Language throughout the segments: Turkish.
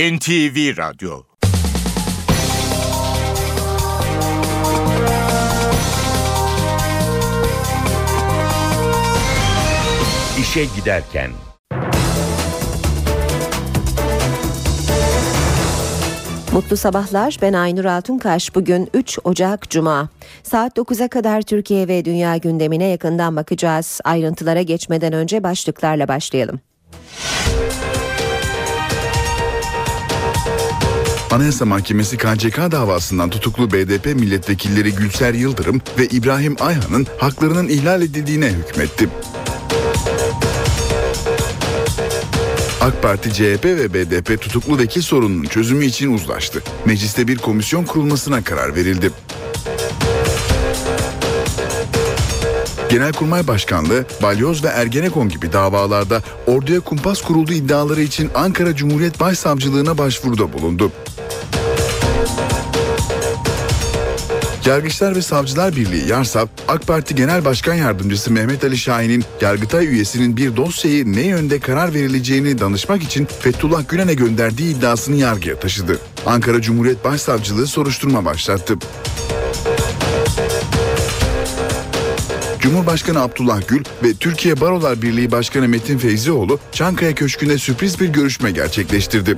NTV Radyo İşe Giderken Mutlu sabahlar. Ben Aynur Altunkaş. Bugün 3 Ocak Cuma. Saat 9'a kadar Türkiye ve dünya gündemine yakından bakacağız. Ayrıntılara geçmeden önce başlıklarla başlayalım. Anayasa Mahkemesi KCK davasından tutuklu BDP milletvekilleri Gülser Yıldırım ve İbrahim Ayhan'ın haklarının ihlal edildiğine hükmetti. AK Parti, CHP ve BDP tutuklu vekil sorununun çözümü için uzlaştı. Mecliste bir komisyon kurulmasına karar verildi. Genelkurmay Başkanlığı, Balyoz ve Ergenekon gibi davalarda orduya kumpas kurulduğu iddiaları için Ankara Cumhuriyet Başsavcılığına başvuruda bulundu. Yargıçlar ve Savcılar Birliği Yarsap, AK Parti Genel Başkan Yardımcısı Mehmet Ali Şahin'in Yargıtay üyesinin bir dosyayı ne yönde karar verileceğini danışmak için Fethullah Gülen'e gönderdiği iddiasını yargıya taşıdı. Ankara Cumhuriyet Başsavcılığı soruşturma başlattı. Cumhurbaşkanı Abdullah Gül ve Türkiye Barolar Birliği Başkanı Metin Feyzioğlu Çankaya Köşkü'nde sürpriz bir görüşme gerçekleştirdi.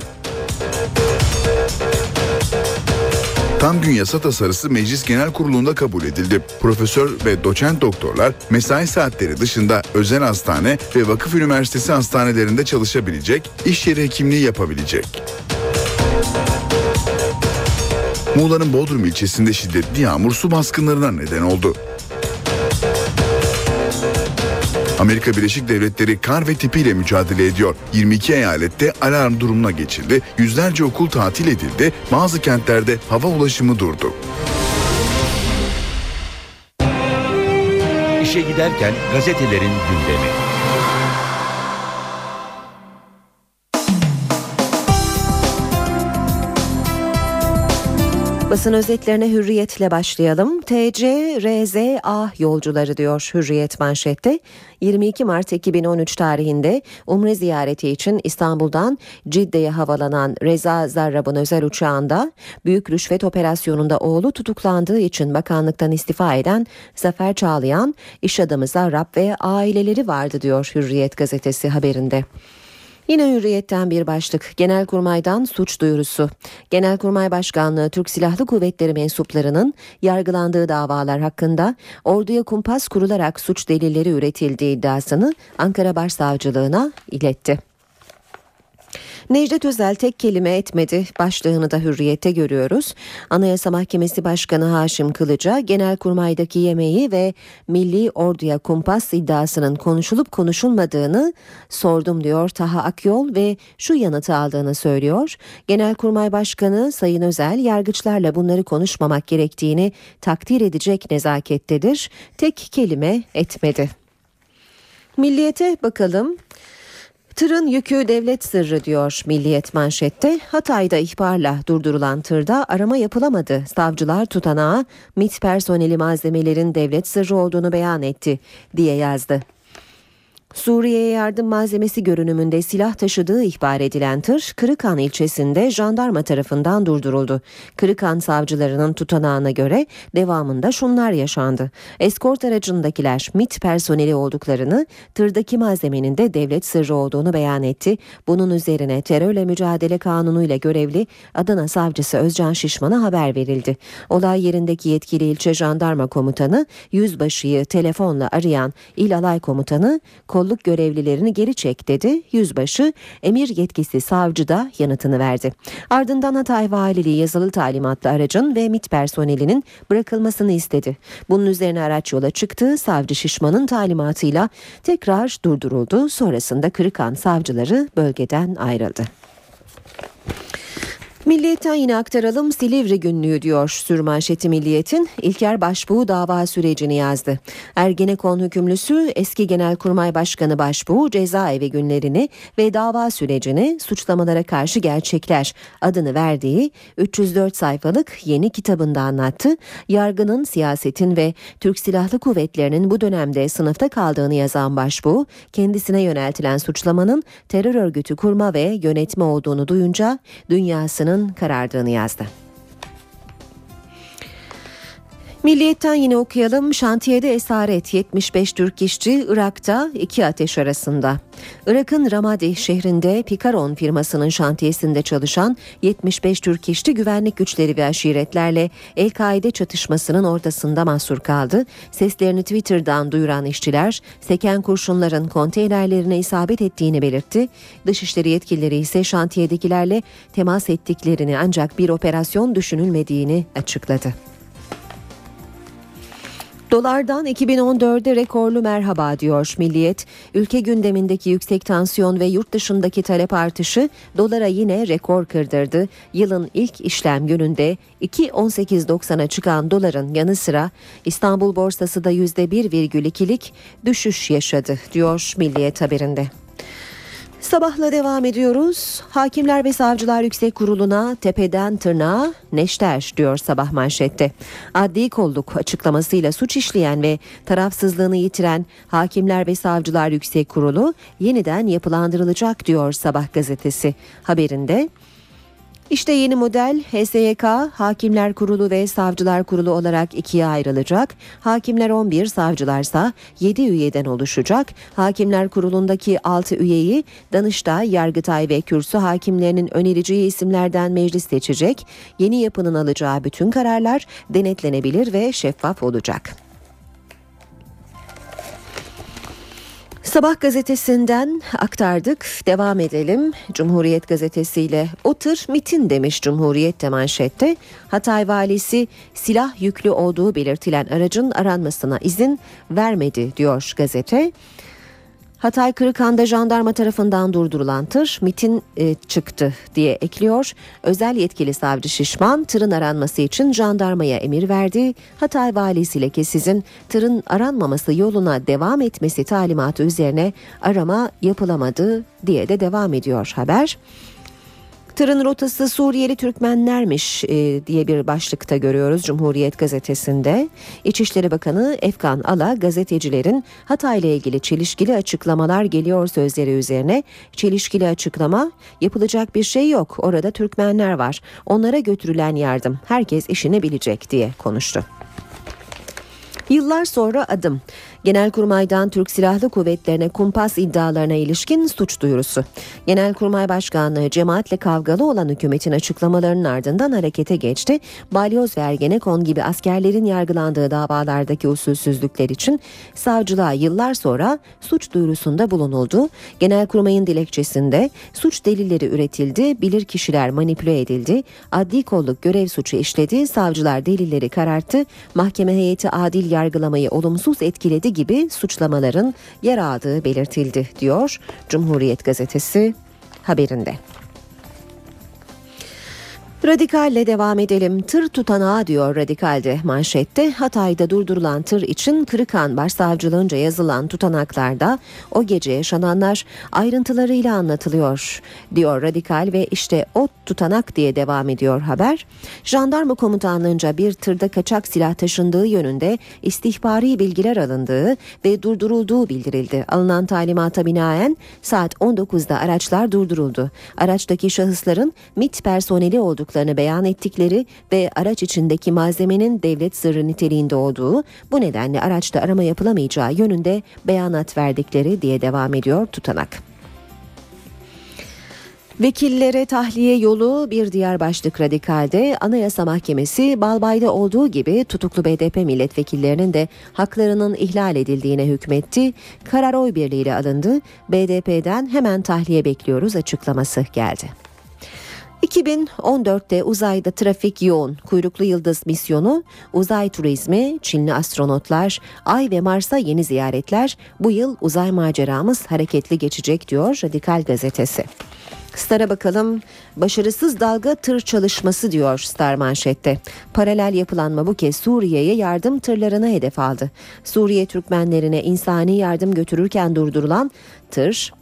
Tam gün yasa tasarısı Meclis Genel Kurulu'nda kabul edildi. Profesör ve doçent doktorlar mesai saatleri dışında özel hastane ve vakıf üniversitesi hastanelerinde çalışabilecek, iş yeri hekimliği yapabilecek. Muğla'nın Bodrum ilçesinde şiddetli yağmur su baskınlarına neden oldu. Amerika Birleşik Devletleri kar ve tipiyle mücadele ediyor. 22 eyalette alarm durumuna geçildi. Yüzlerce okul tatil edildi. Bazı kentlerde hava ulaşımı durdu. İşe giderken gazetelerin gündemi. Basın özetlerine hürriyetle başlayalım. TC RZA yolcuları diyor Hürriyet manşette. 22 Mart 2013 tarihinde Umre ziyareti için İstanbul'dan Cidde'ye havalanan Reza Zarrab'ın özel uçağında büyük rüşvet operasyonunda oğlu tutuklandığı için bakanlıktan istifa eden Zafer Çağlayan, iş adamı Zarrab ve aileleri vardı diyor Hürriyet gazetesi haberinde. Yine hürriyetten bir başlık. Genelkurmay'dan suç duyurusu. Genelkurmay Başkanlığı Türk Silahlı Kuvvetleri mensuplarının yargılandığı davalar hakkında orduya kumpas kurularak suç delilleri üretildiği iddiasını Ankara Başsavcılığına iletti. Necdet Özel tek kelime etmedi başlığını da hürriyette görüyoruz. Anayasa Mahkemesi Başkanı Haşim Kılıç'a Genelkurmay'daki yemeği ve Milli Orduya kumpas iddiasının konuşulup konuşulmadığını sordum diyor Taha Akyol ve şu yanıtı aldığını söylüyor. Genelkurmay Başkanı Sayın Özel yargıçlarla bunları konuşmamak gerektiğini takdir edecek nezakettedir. Tek kelime etmedi. Milliyete bakalım. Tırın yükü devlet sırrı diyor Milliyet manşette. Hatay'da ihbarla durdurulan tırda arama yapılamadı. Savcılar tutanağa MIT personeli malzemelerin devlet sırrı olduğunu beyan etti diye yazdı. Suriye'ye yardım malzemesi görünümünde silah taşıdığı ihbar edilen tır Kırıkan ilçesinde jandarma tarafından durduruldu. Kırıkan savcılarının tutanağına göre devamında şunlar yaşandı. Eskort aracındakiler MIT personeli olduklarını, tırdaki malzemenin de devlet sırrı olduğunu beyan etti. Bunun üzerine terörle mücadele kanunuyla görevli Adana savcısı Özcan Şişman'a haber verildi. Olay yerindeki yetkili ilçe jandarma komutanı yüzbaşıyı telefonla arayan İl Alay komutanı kolluk görevlilerini geri çek dedi. Yüzbaşı emir yetkisi savcı da yanıtını verdi. Ardından Hatay Valiliği yazılı talimatlı aracın ve MIT personelinin bırakılmasını istedi. Bunun üzerine araç yola çıktı. Savcı Şişman'ın talimatıyla tekrar durduruldu. Sonrasında Kırıkan savcıları bölgeden ayrıldı. Milliyetten yine aktaralım Silivri günlüğü diyor sürmanşeti Milliyet'in. İlker Başbuğ dava sürecini yazdı. Ergenekon hükümlüsü eski Genelkurmay Başkanı Başbuğ cezaevi günlerini ve dava sürecini suçlamalara karşı gerçekler adını verdiği 304 sayfalık yeni kitabında anlattı. Yargının, siyasetin ve Türk Silahlı Kuvvetleri'nin bu dönemde sınıfta kaldığını yazan Başbuğ kendisine yöneltilen suçlamanın terör örgütü kurma ve yönetme olduğunu duyunca dünyasının karardığını yazdı. Milliyetten yine okuyalım. Şantiyede esaret 75 Türk işçi Irak'ta iki ateş arasında. Irak'ın Ramadi şehrinde Pikaron firmasının şantiyesinde çalışan 75 Türk işçi güvenlik güçleri ve aşiretlerle El-Kaide çatışmasının ortasında mahsur kaldı. Seslerini Twitter'dan duyuran işçiler seken kurşunların konteynerlerine isabet ettiğini belirtti. Dışişleri yetkilileri ise şantiyedekilerle temas ettiklerini ancak bir operasyon düşünülmediğini açıkladı. Dolardan 2014'de rekorlu merhaba diyor Milliyet. Ülke gündemindeki yüksek tansiyon ve yurt dışındaki talep artışı dolara yine rekor kırdırdı. Yılın ilk işlem gününde 2.18.90'a çıkan doların yanı sıra İstanbul borsası da %1,2'lik düşüş yaşadı diyor Milliyet haberinde. Sabahla devam ediyoruz. Hakimler ve Savcılar Yüksek Kurulu'na tepeden tırnağa neşter diyor sabah manşette. Adli kolluk açıklamasıyla suç işleyen ve tarafsızlığını yitiren Hakimler ve Savcılar Yüksek Kurulu yeniden yapılandırılacak diyor sabah gazetesi. Haberinde işte yeni model HSYK Hakimler Kurulu ve Savcılar Kurulu olarak ikiye ayrılacak. Hakimler 11, savcılarsa 7 üyeden oluşacak. Hakimler Kurulu'ndaki 6 üyeyi Danıştay, Yargıtay ve Kürsü hakimlerinin önereceği isimlerden meclis seçecek. Yeni yapının alacağı bütün kararlar denetlenebilir ve şeffaf olacak. Sabah gazetesinden aktardık. Devam edelim. Cumhuriyet gazetesiyle o tır mitin demiş Cumhuriyet de manşette. Hatay valisi silah yüklü olduğu belirtilen aracın aranmasına izin vermedi diyor gazete. Hatay Kırıkhan'da jandarma tarafından durdurulan tır MIT'in e, çıktı diye ekliyor. Özel yetkili savcı Şişman tırın aranması için jandarmaya emir verdi. Hatay valisi lekesizin tırın aranmaması yoluna devam etmesi talimatı üzerine arama yapılamadı diye de devam ediyor haber. Tırın rotası Suriyeli Türkmenlermiş e, diye bir başlıkta görüyoruz Cumhuriyet gazetesinde. İçişleri Bakanı Efkan Ala gazetecilerin Hatay ile ilgili çelişkili açıklamalar geliyor sözleri üzerine çelişkili açıklama yapılacak bir şey yok orada Türkmenler var onlara götürülen yardım herkes işini bilecek diye konuştu. Yıllar sonra adım. Genelkurmay'dan Türk Silahlı Kuvvetlerine kumpas iddialarına ilişkin suç duyurusu. Genelkurmay Başkanlığı cemaatle kavgalı olan hükümetin açıklamalarının ardından harekete geçti. Balyoz ve Ergenekon gibi askerlerin yargılandığı davalardaki usulsüzlükler için savcılığa yıllar sonra suç duyurusunda bulunuldu. Genelkurmay'ın dilekçesinde suç delilleri üretildi, bilir kişiler manipüle edildi, adli kolluk görev suçu işledi, savcılar delilleri kararttı, mahkeme heyeti adil yargılamayı olumsuz etkiledi gibi suçlamaların yer aldığı belirtildi diyor Cumhuriyet gazetesi haberinde. Radikalle devam edelim. Tır tutanağı diyor Radikal'de manşette. Hatay'da durdurulan tır için Kırıkan Başsavcılığınca yazılan tutanaklarda o gece yaşananlar ayrıntılarıyla anlatılıyor diyor Radikal ve işte o tutanak diye devam ediyor haber. Jandarma komutanlığınca bir tırda kaçak silah taşındığı yönünde istihbari bilgiler alındığı ve durdurulduğu bildirildi. Alınan talimata binaen saat 19'da araçlar durduruldu. Araçtaki şahısların MIT personeli oldukları olduklarını beyan ettikleri ve araç içindeki malzemenin devlet sırrı niteliğinde olduğu, bu nedenle araçta arama yapılamayacağı yönünde beyanat verdikleri diye devam ediyor tutanak. Vekillere tahliye yolu bir diğer başlık radikalde Anayasa Mahkemesi Balbay'da olduğu gibi tutuklu BDP milletvekillerinin de haklarının ihlal edildiğine hükmetti. Karar oy birliğiyle alındı. BDP'den hemen tahliye bekliyoruz açıklaması geldi. 2014'te uzayda trafik yoğun. Kuyruklu Yıldız misyonu, uzay turizmi, Çinli astronotlar, Ay ve Mars'a yeni ziyaretler. Bu yıl uzay maceramız hareketli geçecek diyor Radikal gazetesi. Star'a bakalım. Başarısız dalga tır çalışması diyor Star manşette. Paralel yapılanma bu kez Suriye'ye yardım tırlarına hedef aldı. Suriye Türkmenlerine insani yardım götürürken durdurulan tır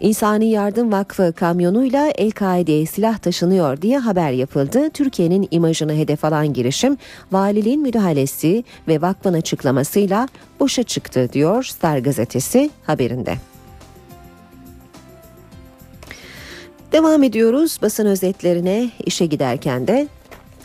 İnsani Yardım Vakfı kamyonuyla El-Kaide'ye silah taşınıyor diye haber yapıldı. Türkiye'nin imajını hedef alan girişim valiliğin müdahalesi ve vakfın açıklamasıyla boşa çıktı diyor Star gazetesi haberinde. Devam ediyoruz basın özetlerine işe giderken de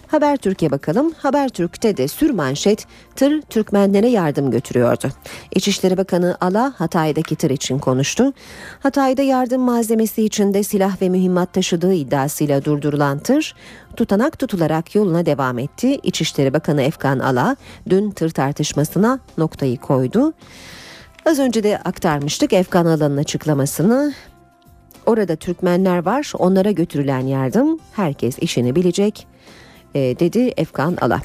Habertürk'e bakalım. Habertürk'te de sür manşet tır Türkmenlere yardım götürüyordu. İçişleri Bakanı Ala Hatay'daki tır için konuştu. Hatay'da yardım malzemesi içinde silah ve mühimmat taşıdığı iddiasıyla durdurulan tır tutanak tutularak yoluna devam etti. İçişleri Bakanı Efkan Ala dün tır tartışmasına noktayı koydu. Az önce de aktarmıştık Efkan Ala'nın açıklamasını. Orada Türkmenler var, onlara götürülen yardım herkes işini bilecek dedi Efkan Ala.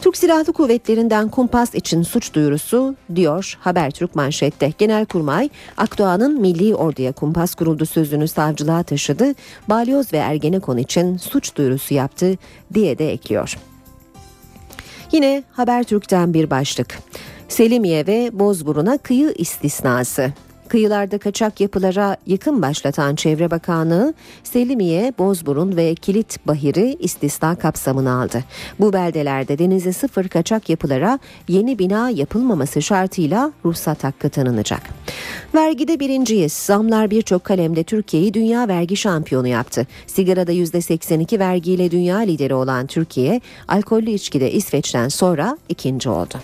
Türk Silahlı Kuvvetlerinden kumpas için suç duyurusu diyor Habertürk manşette. Genelkurmay Akdoğan'ın milli orduya kumpas kuruldu sözünü savcılığa taşıdı. Balyoz ve Ergenekon için suç duyurusu yaptı diye de ekliyor. Yine Habertürk'ten bir başlık. Selimiye ve Bozburun'a kıyı istisnası. Kıyılarda kaçak yapılara yıkım başlatan Çevre Bakanlığı Selimiye, Bozburun ve Kilit Bahiri istisna kapsamına aldı. Bu beldelerde denize sıfır kaçak yapılara yeni bina yapılmaması şartıyla ruhsat hakkı tanınacak. Vergide birinciyiz. Zamlar birçok kalemde Türkiye'yi dünya vergi şampiyonu yaptı. Sigarada %82 vergiyle dünya lideri olan Türkiye, alkollü içkide İsveç'ten sonra ikinci oldu.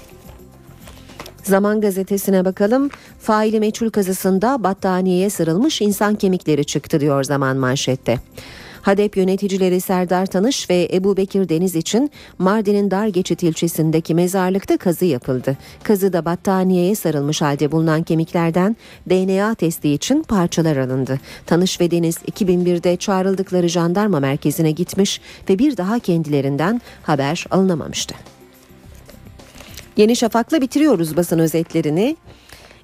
Zaman gazetesine bakalım. Faili meçhul kazısında battaniyeye sarılmış insan kemikleri çıktı diyor Zaman manşette. HADEP yöneticileri Serdar Tanış ve Ebu Bekir Deniz için Mardin'in Dargeçit ilçesindeki mezarlıkta kazı yapıldı. Kazıda battaniyeye sarılmış halde bulunan kemiklerden DNA testi için parçalar alındı. Tanış ve Deniz 2001'de çağrıldıkları jandarma merkezine gitmiş ve bir daha kendilerinden haber alınamamıştı. Yeni Şafak'la bitiriyoruz basın özetlerini.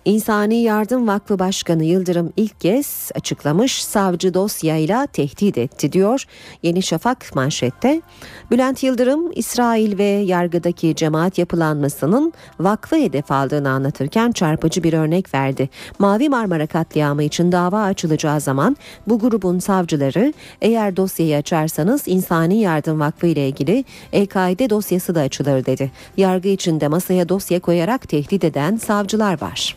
İnsani Yardım Vakfı Başkanı Yıldırım ilk kez açıklamış savcı dosyayla tehdit etti diyor. Yeni Şafak manşette. Bülent Yıldırım İsrail ve yargıdaki cemaat yapılanmasının vakfı hedef aldığını anlatırken çarpıcı bir örnek verdi. Mavi Marmara katliamı için dava açılacağı zaman bu grubun savcıları eğer dosyayı açarsanız İnsani Yardım Vakfı ile ilgili EKD dosyası da açılır dedi. Yargı içinde masaya dosya koyarak tehdit eden savcılar var.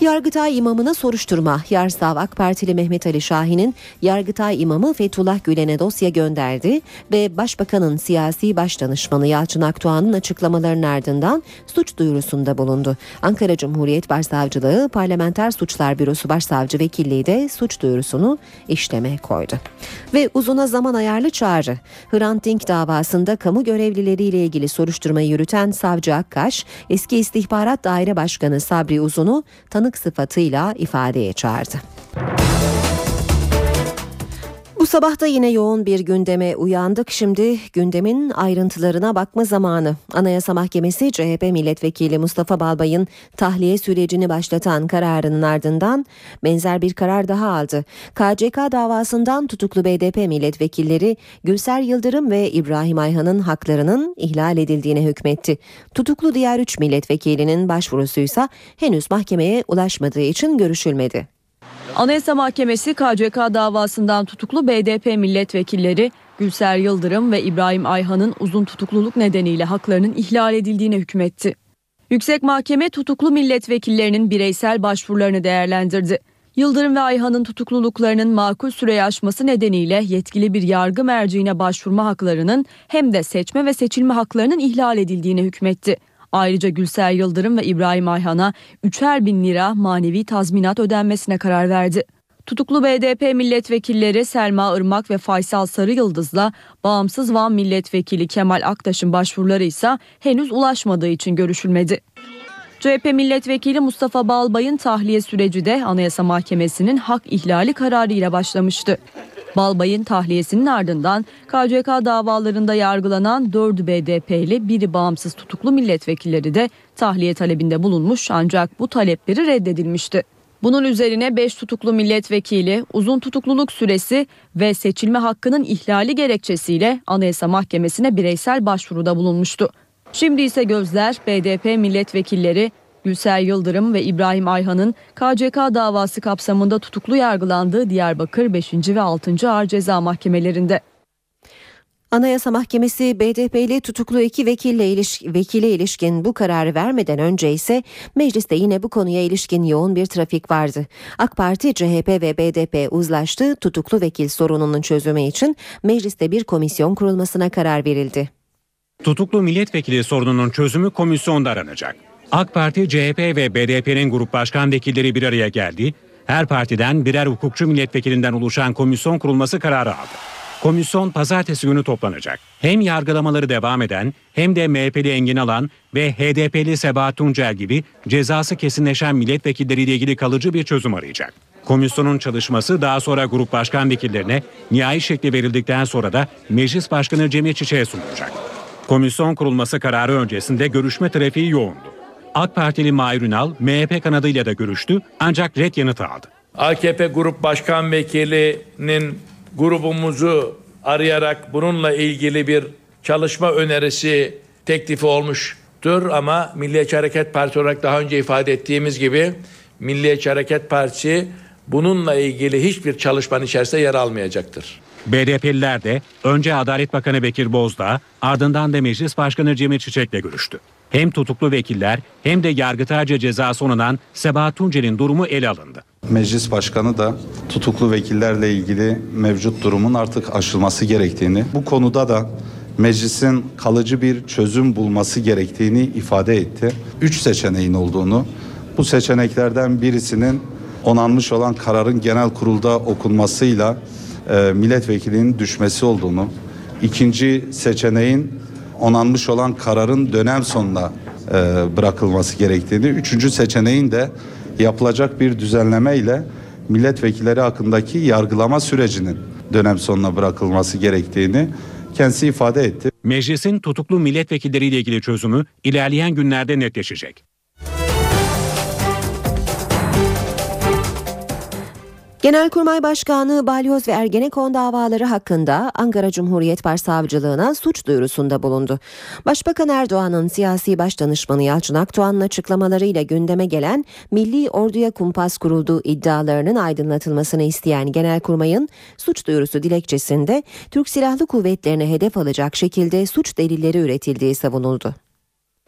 Yargıtay imamına soruşturma. Yarsav AK Partili Mehmet Ali Şahin'in Yargıtay imamı Fethullah Gülen'e dosya gönderdi ve Başbakanın siyasi başdanışmanı Yalçın Akdoğan'ın açıklamalarının ardından suç duyurusunda bulundu. Ankara Cumhuriyet Başsavcılığı Parlamenter Suçlar Bürosu Başsavcı Vekilliği de suç duyurusunu işleme koydu. Ve uzuna zaman ayarlı çağrı. Hrant Dink davasında kamu görevlileriyle ilgili soruşturmayı yürüten Savcı Akkaş, eski istihbarat daire başkanı Sabri Uzun'u tanık tanık sıfatıyla ifadeye çağırdı. Bu sabah da yine yoğun bir gündeme uyandık. Şimdi gündemin ayrıntılarına bakma zamanı. Anayasa Mahkemesi CHP milletvekili Mustafa Balbay'ın tahliye sürecini başlatan kararının ardından benzer bir karar daha aldı. KCK davasından tutuklu BDP milletvekilleri Gülser Yıldırım ve İbrahim Ayhan'ın haklarının ihlal edildiğine hükmetti. Tutuklu diğer 3 milletvekilinin başvurusuysa henüz mahkemeye ulaşmadığı için görüşülmedi. Anayasa Mahkemesi KCK davasından tutuklu BDP milletvekilleri Gülser Yıldırım ve İbrahim Ayhan'ın uzun tutukluluk nedeniyle haklarının ihlal edildiğine hükmetti. Yüksek Mahkeme tutuklu milletvekillerinin bireysel başvurularını değerlendirdi. Yıldırım ve Ayhan'ın tutukluluklarının makul süreyi aşması nedeniyle yetkili bir yargı merciğine başvurma haklarının hem de seçme ve seçilme haklarının ihlal edildiğine hükmetti. Ayrıca Gülser Yıldırım ve İbrahim Ayhan'a üçer bin lira manevi tazminat ödenmesine karar verdi. Tutuklu BDP milletvekilleri Selma Irmak ve Faysal Sarı Yıldız'la bağımsız Van milletvekili Kemal Aktaş'ın başvuruları ise henüz ulaşmadığı için görüşülmedi. CHP milletvekili Mustafa Balbay'ın tahliye süreci de Anayasa Mahkemesi'nin hak ihlali kararı ile başlamıştı. Balbay'ın tahliyesinin ardından KCK davalarında yargılanan 4 BDP'li biri bağımsız tutuklu milletvekilleri de tahliye talebinde bulunmuş ancak bu talepleri reddedilmişti. Bunun üzerine 5 tutuklu milletvekili uzun tutukluluk süresi ve seçilme hakkının ihlali gerekçesiyle Anayasa Mahkemesi'ne bireysel başvuruda bulunmuştu. Şimdi ise gözler BDP milletvekilleri Gülser Yıldırım ve İbrahim Ayhan'ın KCK davası kapsamında tutuklu yargılandığı Diyarbakır 5. ve 6. Ağır Ceza Mahkemelerinde. Anayasa Mahkemesi BDP'li tutuklu iki vekille iliş vekile ilişkin bu kararı vermeden önce ise mecliste yine bu konuya ilişkin yoğun bir trafik vardı. AK Parti, CHP ve BDP uzlaştı. Tutuklu vekil sorununun çözümü için mecliste bir komisyon kurulmasına karar verildi. Tutuklu milletvekili sorununun çözümü komisyonda aranacak. AK Parti, CHP ve BDP'nin grup başkan vekilleri bir araya geldi. Her partiden birer hukukçu milletvekilinden oluşan komisyon kurulması kararı aldı. Komisyon pazartesi günü toplanacak. Hem yargılamaları devam eden hem de MHP'li Engin Alan ve HDP'li Sebahat Tuncel gibi cezası kesinleşen milletvekilleriyle ilgili kalıcı bir çözüm arayacak. Komisyonun çalışması daha sonra grup başkan vekillerine nihai şekli verildikten sonra da Meclis Başkanı Cemil Çiçek'e sunulacak. Komisyon kurulması kararı öncesinde görüşme trafiği yoğundu. AK Partili Mahir Ünal, MHP kanadıyla da görüştü ancak red yanıtı aldı. AKP Grup Başkan Vekili'nin grubumuzu arayarak bununla ilgili bir çalışma önerisi teklifi olmuştur ama Milliyetçi Hareket Partisi olarak daha önce ifade ettiğimiz gibi Milliyetçi Hareket Partisi bununla ilgili hiçbir çalışmanın içerisinde yer almayacaktır. BDP'liler de önce Adalet Bakanı Bekir Bozdağ ardından da Meclis Başkanı Cemil Çiçek'le görüştü. Hem tutuklu vekiller hem de yargıtayca cezası onanan Sebahat Tuncel'in durumu ele alındı. Meclis Başkanı da tutuklu vekillerle ilgili mevcut durumun artık aşılması gerektiğini, bu konuda da meclisin kalıcı bir çözüm bulması gerektiğini ifade etti. Üç seçeneğin olduğunu, bu seçeneklerden birisinin onanmış olan kararın genel kurulda okunmasıyla e, milletvekilinin düşmesi olduğunu, ikinci seçeneğin onanmış olan kararın dönem sonuna e, bırakılması gerektiğini, üçüncü seçeneğin de yapılacak bir düzenleme ile milletvekilleri hakkındaki yargılama sürecinin dönem sonuna bırakılması gerektiğini kendisi ifade etti. Meclisin tutuklu milletvekilleriyle ilgili çözümü ilerleyen günlerde netleşecek. Genelkurmay Başkanı Balyoz ve Ergenekon davaları hakkında Ankara Cumhuriyet Başsavcılığına suç duyurusunda bulundu. Başbakan Erdoğan'ın siyasi başdanışmanı Yalçın Akdoğan'ın açıklamalarıyla gündeme gelen Milli Orduya Kumpas kurulduğu iddialarının aydınlatılmasını isteyen Genelkurmay'ın suç duyurusu dilekçesinde Türk Silahlı Kuvvetleri'ne hedef alacak şekilde suç delilleri üretildiği savunuldu.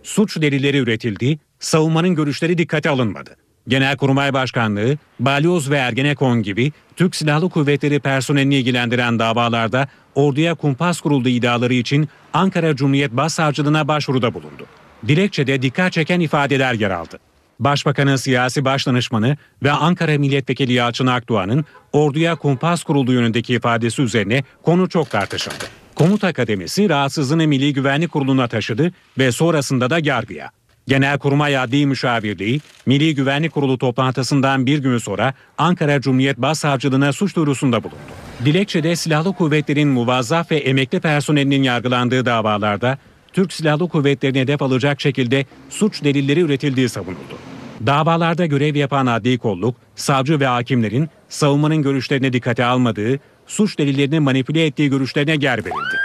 Suç delilleri üretildi, savunmanın görüşleri dikkate alınmadı. Genelkurmay Başkanlığı, Balyoz ve Ergenekon gibi Türk Silahlı Kuvvetleri personelini ilgilendiren davalarda orduya kumpas kurulduğu iddiaları için Ankara Cumhuriyet Başsavcılığına başvuruda bulundu. Dilekçede dikkat çeken ifadeler yer aldı. Başbakanın siyasi başdanışmanı ve Ankara Milletvekili Yalçın Akdoğan'ın orduya kumpas kurulduğu yönündeki ifadesi üzerine konu çok tartışıldı. Komuta Akademisi rahatsızlığını Milli Güvenlik Kurulu'na taşıdı ve sonrasında da yargıya. Genelkurmay Adli Müşavirliği, Milli Güvenlik Kurulu toplantısından bir gün sonra Ankara Cumhuriyet Başsavcılığına suç duyurusunda bulundu. Dilekçede silahlı kuvvetlerin muvazzaf ve emekli personelinin yargılandığı davalarda Türk Silahlı Kuvvetleri'ne hedef alacak şekilde suç delilleri üretildiği savunuldu. Davalarda görev yapan adli kolluk, savcı ve hakimlerin savunmanın görüşlerine dikkate almadığı, suç delillerini manipüle ettiği görüşlerine yer verildi.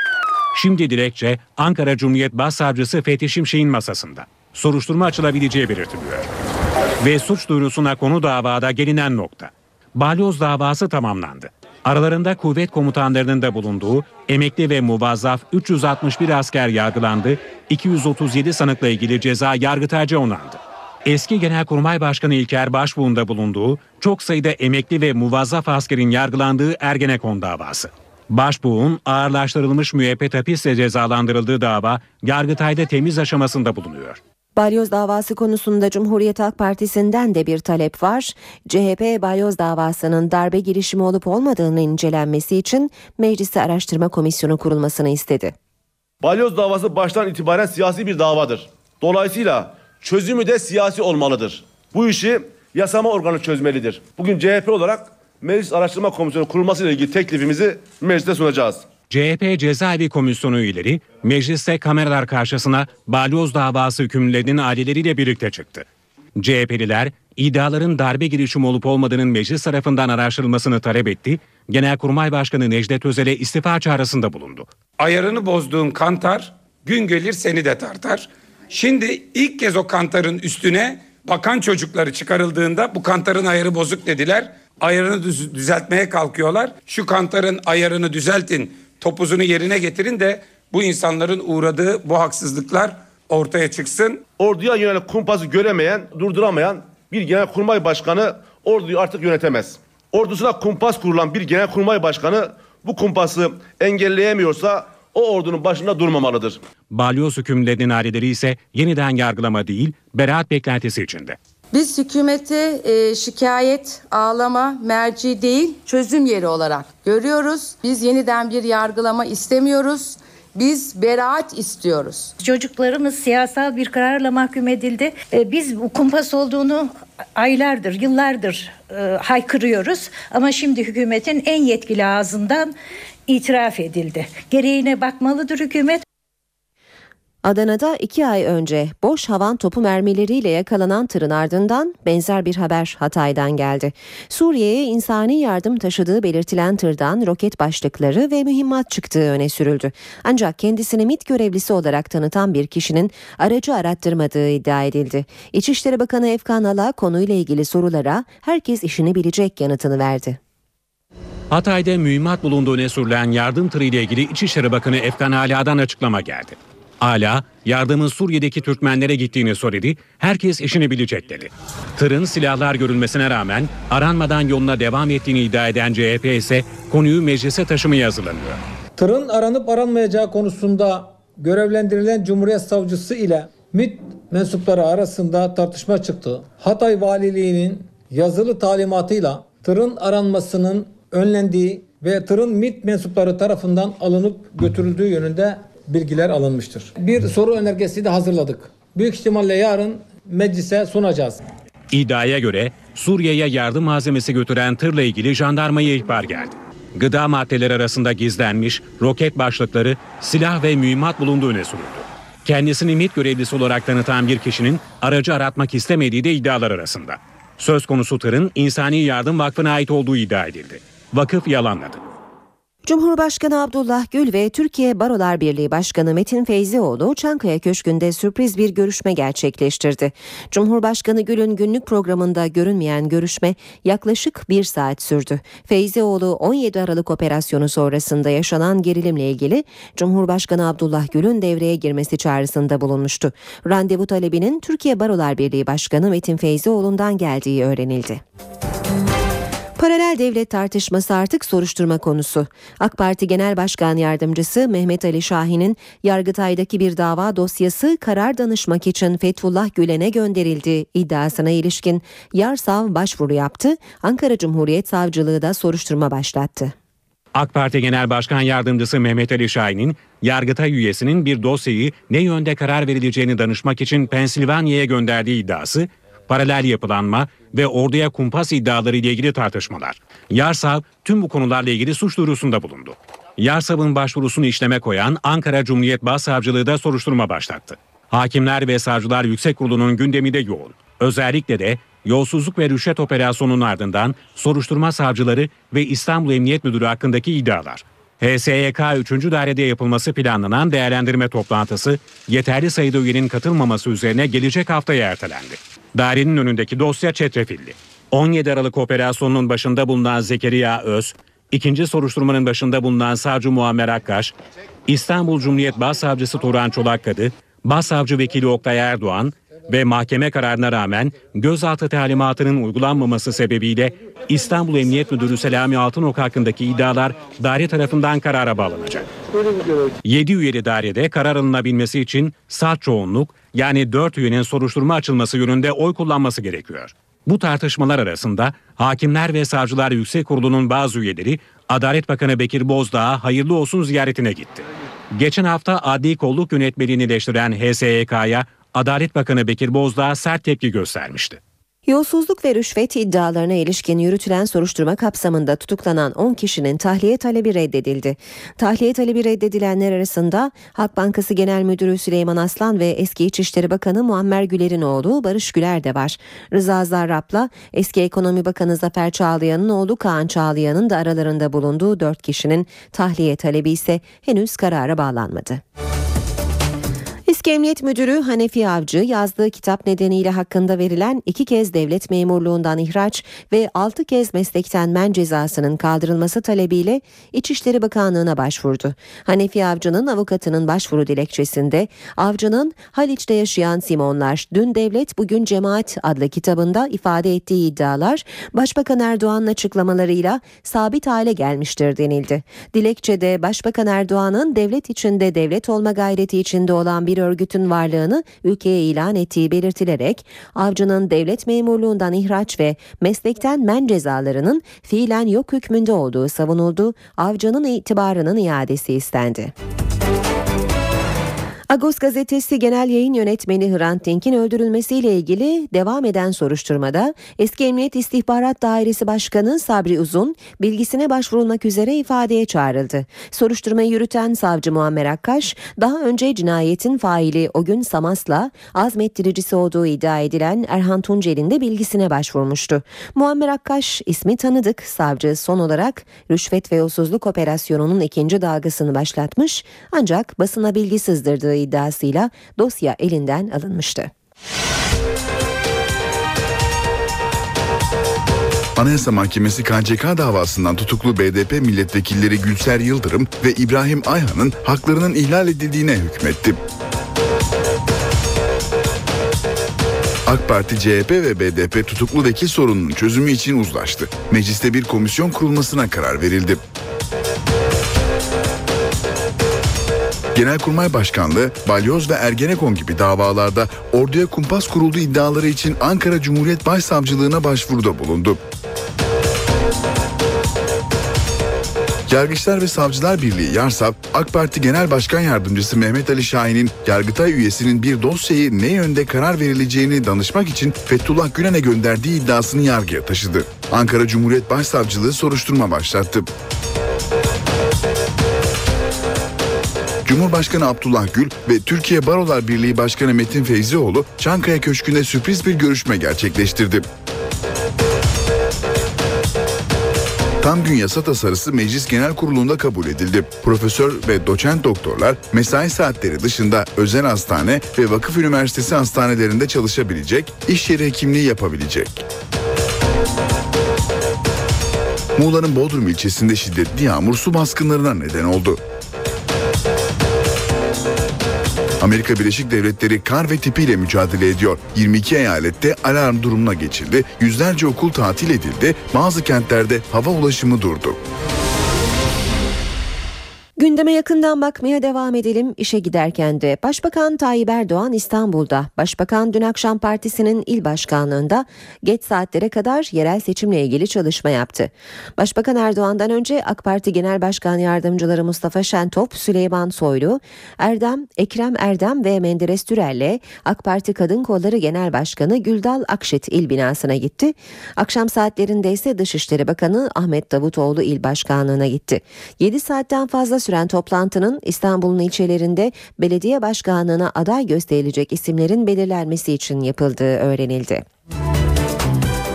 Şimdi dilekçe Ankara Cumhuriyet Başsavcısı Fethi Şimşek'in masasında soruşturma açılabileceği belirtiliyor. Ve suç duyurusuna konu davada gelinen nokta. Balyoz davası tamamlandı. Aralarında kuvvet komutanlarının da bulunduğu emekli ve muvazzaf 361 asker yargılandı, 237 sanıkla ilgili ceza yargıtayca onandı. Eski Genelkurmay Başkanı İlker Başbuğ'un bulunduğu çok sayıda emekli ve muvazzaf askerin yargılandığı Ergenekon davası. Başbuğ'un ağırlaştırılmış müebbet hapisle cezalandırıldığı dava Yargıtay'da temiz aşamasında bulunuyor. Balyoz davası konusunda Cumhuriyet Halk Partisi'nden de bir talep var. CHP Balyoz davasının darbe girişimi olup olmadığını incelenmesi için Meclisi Araştırma Komisyonu kurulmasını istedi. Balyoz davası baştan itibaren siyasi bir davadır. Dolayısıyla çözümü de siyasi olmalıdır. Bu işi yasama organı çözmelidir. Bugün CHP olarak Meclis Araştırma Komisyonu kurulması ile ilgili teklifimizi mecliste sunacağız. CHP Cezaevi Komisyonu üyeleri mecliste kameralar karşısına balyoz davası hükümlülerinin aileleriyle birlikte çıktı. CHP'liler iddiaların darbe girişimi olup olmadığının meclis tarafından araştırılmasını talep etti. Genelkurmay Başkanı Necdet Özel'e istifa çağrısında bulundu. Ayarını bozduğun kantar gün gelir seni de tartar. Şimdi ilk kez o kantarın üstüne bakan çocukları çıkarıldığında bu kantarın ayarı bozuk dediler. Ayarını düz- düzeltmeye kalkıyorlar. Şu kantarın ayarını düzeltin, topuzunu yerine getirin de bu insanların uğradığı bu haksızlıklar ortaya çıksın. Orduya yönelik kumpası göremeyen, durduramayan bir genelkurmay başkanı orduyu artık yönetemez. Ordusuna kumpas kurulan bir genelkurmay başkanı bu kumpası engelleyemiyorsa o ordunun başında durmamalıdır. Balyoz hükümlerinin aileleri ise yeniden yargılama değil, beraat beklentisi içinde. Biz hükümeti e, şikayet, ağlama, merci değil çözüm yeri olarak görüyoruz. Biz yeniden bir yargılama istemiyoruz. Biz beraat istiyoruz. Çocuklarımız siyasal bir kararla mahkum edildi. Ee, Biz bu kumpas olduğunu aylardır, yıllardır e, haykırıyoruz. Ama şimdi hükümetin en yetkili ağzından itiraf edildi. Gereğine bakmalıdır hükümet. Adana'da iki ay önce boş havan topu mermileriyle yakalanan tırın ardından benzer bir haber Hatay'dan geldi. Suriye'ye insani yardım taşıdığı belirtilen tırdan roket başlıkları ve mühimmat çıktığı öne sürüldü. Ancak kendisini MİT görevlisi olarak tanıtan bir kişinin aracı arattırmadığı iddia edildi. İçişleri Bakanı Efkan Ala konuyla ilgili sorulara herkes işini bilecek yanıtını verdi. Hatay'da mühimmat bulunduğu öne sürülen yardım tırı ile ilgili İçişleri Bakanı Efkan Ala'dan açıklama geldi. Ala, yardımın Suriye'deki Türkmenlere gittiğini söyledi, herkes işini bilecek dedi. Tırın silahlar görülmesine rağmen aranmadan yoluna devam ettiğini iddia eden CHP ise konuyu meclise taşımaya hazırlanıyor. Tırın aranıp aranmayacağı konusunda görevlendirilen Cumhuriyet Savcısı ile MİT mensupları arasında tartışma çıktı. Hatay Valiliği'nin yazılı talimatıyla tırın aranmasının önlendiği ve tırın MİT mensupları tarafından alınıp götürüldüğü yönünde bilgiler alınmıştır. Bir soru önergesi de hazırladık. Büyük ihtimalle yarın meclise sunacağız. İddiaya göre Suriye'ye yardım malzemesi götüren tırla ilgili jandarmaya ihbar geldi. Gıda maddeleri arasında gizlenmiş roket başlıkları, silah ve mühimmat bulunduğu öne sürüldü. Kendisini MİT görevlisi olarak tanıtan bir kişinin aracı aratmak istemediği de iddialar arasında. Söz konusu tırın İnsani Yardım Vakfı'na ait olduğu iddia edildi. Vakıf yalanladı. Cumhurbaşkanı Abdullah Gül ve Türkiye Barolar Birliği Başkanı Metin Feyzioğlu Çankaya Köşkü'nde sürpriz bir görüşme gerçekleştirdi. Cumhurbaşkanı Gül'ün günlük programında görünmeyen görüşme yaklaşık bir saat sürdü. Feyzioğlu 17 Aralık operasyonu sonrasında yaşanan gerilimle ilgili Cumhurbaşkanı Abdullah Gül'ün devreye girmesi çağrısında bulunmuştu. Randevu talebinin Türkiye Barolar Birliği Başkanı Metin Feyzioğlu'ndan geldiği öğrenildi. Paralel devlet tartışması artık soruşturma konusu. AK Parti Genel Başkan Yardımcısı Mehmet Ali Şahin'in Yargıtay'daki bir dava dosyası karar danışmak için Fethullah Gülen'e gönderildi iddiasına ilişkin Yarsav başvuru yaptı. Ankara Cumhuriyet Savcılığı da soruşturma başlattı. AK Parti Genel Başkan Yardımcısı Mehmet Ali Şahin'in Yargıtay üyesinin bir dosyayı ne yönde karar verileceğini danışmak için Pensilvanya'ya gönderdiği iddiası, paralel yapılanma ve orduya kumpas iddiaları ile ilgili tartışmalar. Yarsav tüm bu konularla ilgili suç duyurusunda bulundu. Yarsav'ın başvurusunu işleme koyan Ankara Cumhuriyet Başsavcılığı da soruşturma başlattı. Hakimler ve Savcılar Yüksek Kurulu'nun gündemi de yoğun. Özellikle de yolsuzluk ve rüşvet operasyonunun ardından soruşturma savcıları ve İstanbul Emniyet Müdürü hakkındaki iddialar. HSYK 3. dairede yapılması planlanan değerlendirme toplantısı yeterli sayıda üyenin katılmaması üzerine gelecek haftaya ertelendi. Dairenin önündeki dosya çetrefilli. 17 Aralık operasyonunun başında bulunan Zekeriya Öz, ikinci soruşturmanın başında bulunan Savcı Muammer Akkaş, İstanbul Cumhuriyet Başsavcısı Turan Çolakkadı, Başsavcı Vekili Oktay Erdoğan ve mahkeme kararına rağmen gözaltı talimatının uygulanmaması sebebiyle İstanbul Emniyet Müdürü Selami Altınok hakkındaki iddialar daire tarafından karara bağlanacak. 7 üyeli dairede karar alınabilmesi için salt çoğunluk yani 4 üyenin soruşturma açılması yönünde oy kullanması gerekiyor. Bu tartışmalar arasında Hakimler ve Savcılar Yüksek Kurulu'nun bazı üyeleri Adalet Bakanı Bekir Bozdağ'a hayırlı olsun ziyaretine gitti. Geçen hafta adli kolluk yönetmeliğini eleştiren HSYK'ya Adalet Bakanı Bekir Bozdağ sert tepki göstermişti. Yolsuzluk ve rüşvet iddialarına ilişkin yürütülen soruşturma kapsamında tutuklanan 10 kişinin tahliye talebi reddedildi. Tahliye talebi reddedilenler arasında Halk Bankası Genel Müdürü Süleyman Aslan ve eski İçişleri Bakanı Muammer Güler'in oğlu Barış Güler de var. Rıza Zarrab'la eski Ekonomi Bakanı Zafer Çağlayan'ın oğlu Kaan Çağlayan'ın da aralarında bulunduğu 4 kişinin tahliye talebi ise henüz karara bağlanmadı. Eski Emniyet Müdürü Hanefi Avcı yazdığı kitap nedeniyle hakkında verilen iki kez devlet memurluğundan ihraç ve altı kez meslekten men cezasının kaldırılması talebiyle İçişleri Bakanlığı'na başvurdu. Hanefi Avcı'nın avukatının başvuru dilekçesinde Avcı'nın Haliç'te yaşayan Simonlar dün devlet bugün cemaat adlı kitabında ifade ettiği iddialar Başbakan Erdoğan'ın açıklamalarıyla sabit hale gelmiştir denildi. Dilekçede Başbakan Erdoğan'ın devlet içinde devlet olma gayreti içinde olan bir örgütün varlığını ülkeye ilan ettiği belirtilerek avcının devlet memurluğundan ihraç ve meslekten men cezalarının fiilen yok hükmünde olduğu savunuldu. Avcının itibarının iadesi istendi. Agos gazetesi genel yayın yönetmeni Hrant Dink'in öldürülmesiyle ilgili devam eden soruşturmada eski Emniyet İstihbarat Dairesi Başkanı Sabri Uzun bilgisine başvurulmak üzere ifadeye çağrıldı. Soruşturmayı yürüten savcı Muammer Akkaş daha önce cinayetin faili o gün Samas'la azmettiricisi olduğu iddia edilen Erhan Tuncel'in de bilgisine başvurmuştu. Muammer Akkaş ismi tanıdık savcı son olarak rüşvet ve yolsuzluk operasyonunun ikinci dalgasını başlatmış ancak basına bilgi sızdırdığı iddiasıyla dosya elinden alınmıştı. Anayasa Mahkemesi KCK davasından tutuklu BDP milletvekilleri Gülser Yıldırım ve İbrahim Ayhan'ın haklarının ihlal edildiğine hükmetti. AK Parti, CHP ve BDP tutuklu vekil sorununun çözümü için uzlaştı. Mecliste bir komisyon kurulmasına karar verildi. Genelkurmay Başkanlığı, Balyoz ve Ergenekon gibi davalarda orduya kumpas kurulduğu iddiaları için Ankara Cumhuriyet Başsavcılığına başvuruda bulundu. Yargıçlar ve Savcılar Birliği Yarsap, AK Parti Genel Başkan Yardımcısı Mehmet Ali Şahin'in Yargıtay üyesinin bir dosyayı ne yönde karar verileceğini danışmak için Fethullah Gülen'e gönderdiği iddiasını yargıya taşıdı. Ankara Cumhuriyet Başsavcılığı soruşturma başlattı. Cumhurbaşkanı Abdullah Gül ve Türkiye Barolar Birliği Başkanı Metin Feyzioğlu Çankaya Köşkü'nde sürpriz bir görüşme gerçekleştirdi. Tam gün yasa tasarısı Meclis Genel Kurulu'nda kabul edildi. Profesör ve doçent doktorlar mesai saatleri dışında özel hastane ve vakıf üniversitesi hastanelerinde çalışabilecek, iş yeri hekimliği yapabilecek. Muğla'nın Bodrum ilçesinde şiddetli yağmur su baskınlarına neden oldu. Amerika Birleşik Devletleri kar ve tipiyle mücadele ediyor. 22 eyalette alarm durumuna geçildi. Yüzlerce okul tatil edildi. Bazı kentlerde hava ulaşımı durdu. Gündeme yakından bakmaya devam edelim. İşe giderken de Başbakan Tayyip Erdoğan İstanbul'da. Başbakan dün akşam partisinin il başkanlığında geç saatlere kadar yerel seçimle ilgili çalışma yaptı. Başbakan Erdoğan'dan önce AK Parti Genel Başkan Yardımcıları Mustafa Şentop, Süleyman Soylu, Erdem, Ekrem Erdem ve Menderes Türel'le AK Parti Kadın Kolları Genel Başkanı Güldal Akşit il binasına gitti. Akşam saatlerinde ise Dışişleri Bakanı Ahmet Davutoğlu il başkanlığına gitti. 7 saatten fazla süren toplantının İstanbul'un ilçelerinde belediye başkanlığına aday gösterilecek isimlerin belirlenmesi için yapıldığı öğrenildi.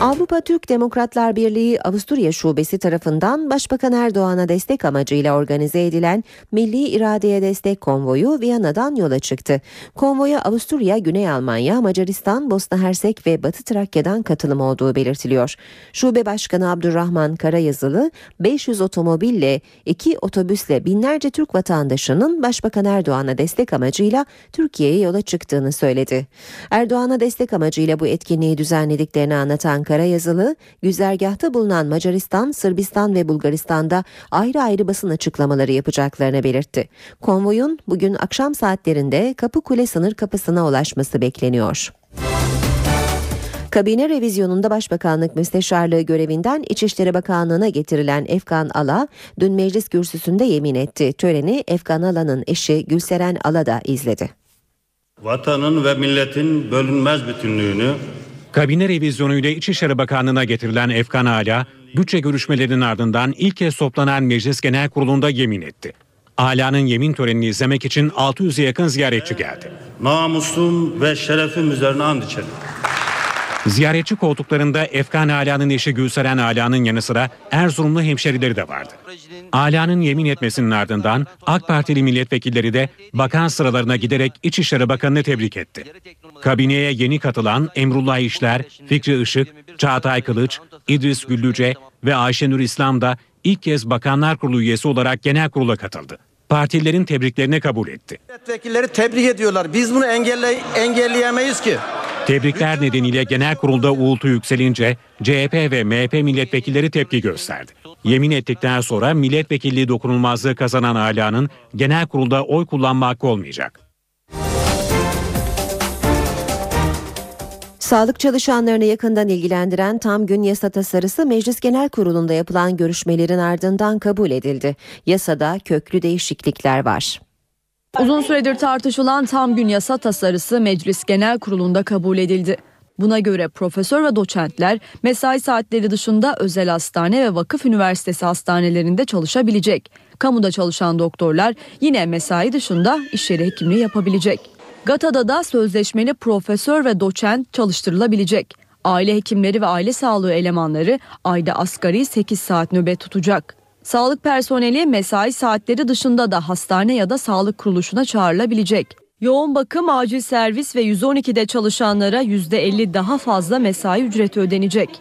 Avrupa Türk Demokratlar Birliği Avusturya Şubesi tarafından Başbakan Erdoğan'a destek amacıyla organize edilen Milli İradeye Destek Konvoyu Viyana'dan yola çıktı. Konvoya Avusturya, Güney Almanya, Macaristan, Bosna Hersek ve Batı Trakya'dan katılım olduğu belirtiliyor. Şube Başkanı Abdurrahman Karayazılı 500 otomobille, 2 otobüsle binlerce Türk vatandaşının Başbakan Erdoğan'a destek amacıyla Türkiye'ye yola çıktığını söyledi. Erdoğan'a destek amacıyla bu etkinliği düzenlediklerini anlatan Karayazılı, güzergahta bulunan Macaristan, Sırbistan ve Bulgaristan'da ayrı ayrı basın açıklamaları yapacaklarını belirtti. Konvoyun bugün akşam saatlerinde Kapıkule sınır kapısına ulaşması bekleniyor. Kabine revizyonunda Başbakanlık Müsteşarlığı görevinden İçişleri Bakanlığı'na getirilen Efkan Ala dün meclis kürsüsünde yemin etti. Töreni Efkan Ala'nın eşi Gülseren Ala da izledi. Vatanın ve milletin bölünmez bütünlüğünü Kabine revizyonuyla İçişleri Bakanlığı'na getirilen Efkan Ala, bütçe görüşmelerinin ardından ilk kez toplanan Meclis Genel Kurulu'nda yemin etti. Ala'nın yemin törenini izlemek için 600'e yakın ziyaretçi geldi. Namusum ve şerefim üzerine and içerim. Ziyaretçi koltuklarında Efkan Ala'nın eşi Gülseren Ala'nın yanı sıra Erzurumlu hemşerileri de vardı. Ala'nın yemin etmesinin ardından AK Partili milletvekilleri de bakan sıralarına giderek İçişleri Bakanı'nı tebrik etti. Kabineye yeni katılan Emrullah İşler, Fikri Işık, Çağatay Kılıç, İdris Güllüce ve Ayşenur İslam da ilk kez Bakanlar Kurulu üyesi olarak genel kurula katıldı. Partililerin tebriklerini kabul etti. Milletvekilleri tebrik ediyorlar. Biz bunu engelle engelleyemeyiz ki. Tebrikler nedeniyle genel kurulda uğultu yükselince CHP ve MHP milletvekilleri tepki gösterdi. Yemin ettikten sonra milletvekilliği dokunulmazlığı kazanan Ala'nın genel kurulda oy kullanma hakkı olmayacak. Sağlık çalışanlarını yakından ilgilendiren tam gün yasa tasarısı Meclis Genel Kurulu'nda yapılan görüşmelerin ardından kabul edildi. Yasada köklü değişiklikler var. Uzun süredir tartışılan tam gün yasa tasarısı Meclis Genel Kurulu'nda kabul edildi. Buna göre profesör ve doçentler mesai saatleri dışında özel hastane ve vakıf üniversitesi hastanelerinde çalışabilecek. Kamuda çalışan doktorlar yine mesai dışında iş yeri hekimliği yapabilecek. GATA'da da sözleşmeli profesör ve doçent çalıştırılabilecek. Aile hekimleri ve aile sağlığı elemanları ayda asgari 8 saat nöbet tutacak. Sağlık personeli mesai saatleri dışında da hastane ya da sağlık kuruluşuna çağrılabilecek. Yoğun bakım, acil servis ve 112'de çalışanlara %50 daha fazla mesai ücreti ödenecek.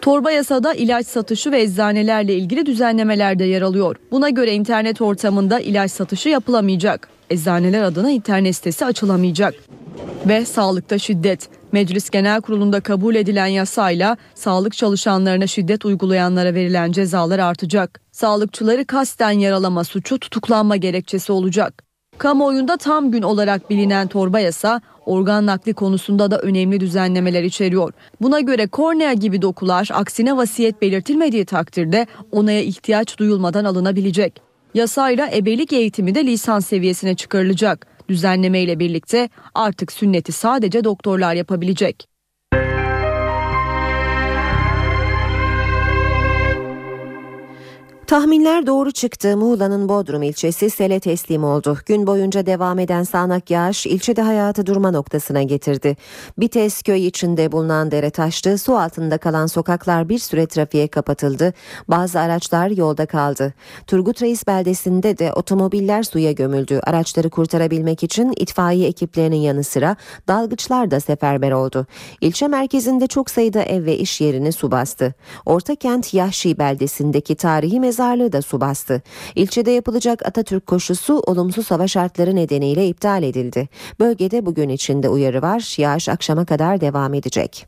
Torba yasada ilaç satışı ve eczanelerle ilgili düzenlemeler de yer alıyor. Buna göre internet ortamında ilaç satışı yapılamayacak. Eczaneler adına internet sitesi açılamayacak. Ve sağlıkta şiddet. Meclis Genel Kurulu'nda kabul edilen yasayla sağlık çalışanlarına şiddet uygulayanlara verilen cezalar artacak. Sağlıkçıları kasten yaralama suçu tutuklanma gerekçesi olacak. Kamuoyunda tam gün olarak bilinen torba yasa organ nakli konusunda da önemli düzenlemeler içeriyor. Buna göre kornea gibi dokular aksine vasiyet belirtilmediği takdirde onaya ihtiyaç duyulmadan alınabilecek. Yasayla ebelik eğitimi de lisans seviyesine çıkarılacak. Düzenleme ile birlikte artık sünneti sadece doktorlar yapabilecek. Tahminler doğru çıktı. Muğla'nın Bodrum ilçesi sele teslim oldu. Gün boyunca devam eden sağanak yağış ilçede hayatı durma noktasına getirdi. Bites köy içinde bulunan dere taştı. Su altında kalan sokaklar bir süre trafiğe kapatıldı. Bazı araçlar yolda kaldı. Turgut Reis beldesinde de otomobiller suya gömüldü. Araçları kurtarabilmek için itfaiye ekiplerinin yanı sıra dalgıçlar da seferber oldu. İlçe merkezinde çok sayıda ev ve iş yerini su bastı. Ortakent Yahşi beldesindeki tarihi mezar mezarlığı da su bastı. İlçede yapılacak Atatürk koşusu olumsuz hava şartları nedeniyle iptal edildi. Bölgede bugün içinde uyarı var. Yağış akşama kadar devam edecek.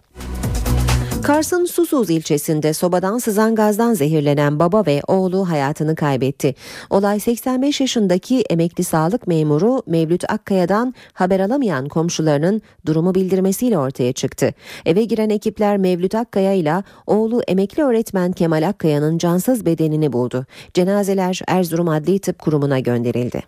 Kars'ın Susuz ilçesinde sobadan sızan gazdan zehirlenen baba ve oğlu hayatını kaybetti. Olay 85 yaşındaki emekli sağlık memuru Mevlüt Akkaya'dan haber alamayan komşularının durumu bildirmesiyle ortaya çıktı. Eve giren ekipler Mevlüt Akkaya ile oğlu emekli öğretmen Kemal Akkaya'nın cansız bedenini buldu. Cenazeler Erzurum Adli Tıp Kurumu'na gönderildi.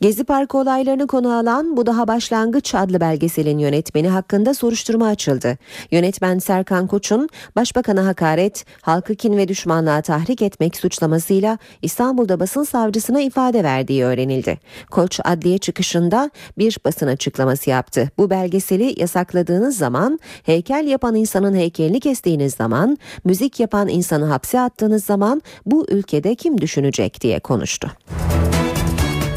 Gezi Parkı olaylarını konu alan Bu Daha Başlangıç adlı belgeselin yönetmeni hakkında soruşturma açıldı. Yönetmen Serkan Koç'un başbakana hakaret, halkı kin ve düşmanlığa tahrik etmek suçlamasıyla İstanbul'da basın savcısına ifade verdiği öğrenildi. Koç adliye çıkışında bir basın açıklaması yaptı. Bu belgeseli yasakladığınız zaman, heykel yapan insanın heykelini kestiğiniz zaman, müzik yapan insanı hapse attığınız zaman bu ülkede kim düşünecek diye konuştu.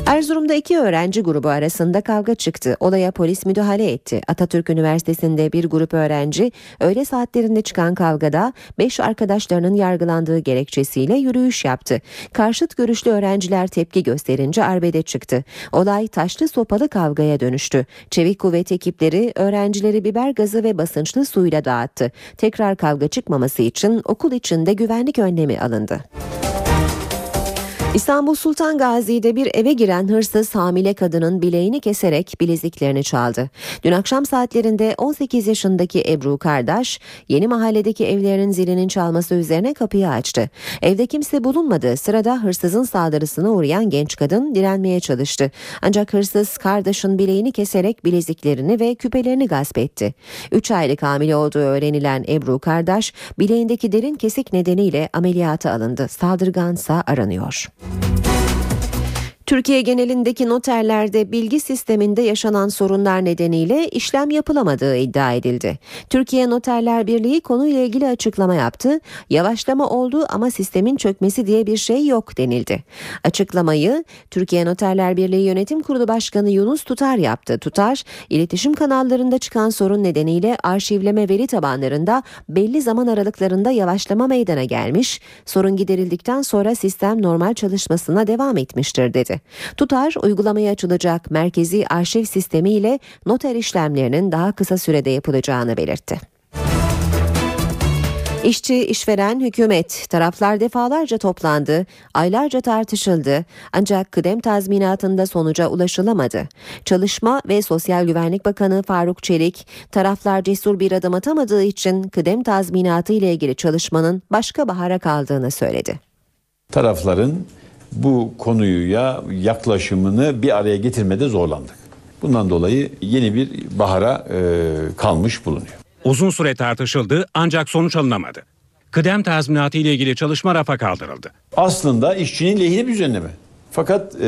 Erzurum'da iki öğrenci grubu arasında kavga çıktı. Olaya polis müdahale etti. Atatürk Üniversitesi'nde bir grup öğrenci öğle saatlerinde çıkan kavgada 5 arkadaşlarının yargılandığı gerekçesiyle yürüyüş yaptı. Karşıt görüşlü öğrenciler tepki gösterince arbede çıktı. Olay taşlı sopalı kavgaya dönüştü. Çevik kuvvet ekipleri öğrencileri biber gazı ve basınçlı suyla dağıttı. Tekrar kavga çıkmaması için okul içinde güvenlik önlemi alındı. İstanbul Sultan Gazi'de bir eve giren hırsız hamile kadının bileğini keserek bileziklerini çaldı. Dün akşam saatlerinde 18 yaşındaki Ebru Kardeş yeni mahalledeki evlerinin zilinin çalması üzerine kapıyı açtı. Evde kimse bulunmadığı sırada hırsızın saldırısına uğrayan genç kadın direnmeye çalıştı. Ancak hırsız kardeşin bileğini keserek bileziklerini ve küpelerini gasp etti. 3 aylık hamile olduğu öğrenilen Ebru Kardeş bileğindeki derin kesik nedeniyle ameliyata alındı. Saldırgansa aranıyor. Thank you Türkiye genelindeki noterlerde bilgi sisteminde yaşanan sorunlar nedeniyle işlem yapılamadığı iddia edildi. Türkiye Noterler Birliği konuyla ilgili açıklama yaptı. Yavaşlama oldu ama sistemin çökmesi diye bir şey yok denildi. Açıklamayı Türkiye Noterler Birliği Yönetim Kurulu Başkanı Yunus Tutar yaptı. Tutar, iletişim kanallarında çıkan sorun nedeniyle arşivleme veri tabanlarında belli zaman aralıklarında yavaşlama meydana gelmiş, sorun giderildikten sonra sistem normal çalışmasına devam etmiştir dedi. Tutar uygulamaya açılacak merkezi arşiv sistemi ile noter işlemlerinin daha kısa sürede yapılacağını belirtti. İşçi, işveren, hükümet taraflar defalarca toplandı, aylarca tartışıldı ancak kıdem tazminatında sonuca ulaşılamadı. Çalışma ve Sosyal Güvenlik Bakanı Faruk Çelik, taraflar cesur bir adım atamadığı için kıdem tazminatı ile ilgili çalışmanın başka bahara kaldığını söyledi. Tarafların bu konuya yaklaşımını bir araya getirmede zorlandık. Bundan dolayı yeni bir bahara e, kalmış bulunuyor. Uzun süre tartışıldı ancak sonuç alınamadı. Kıdem tazminatı ile ilgili çalışma rafa kaldırıldı. Aslında işçinin lehine bir düzenleme. Fakat e,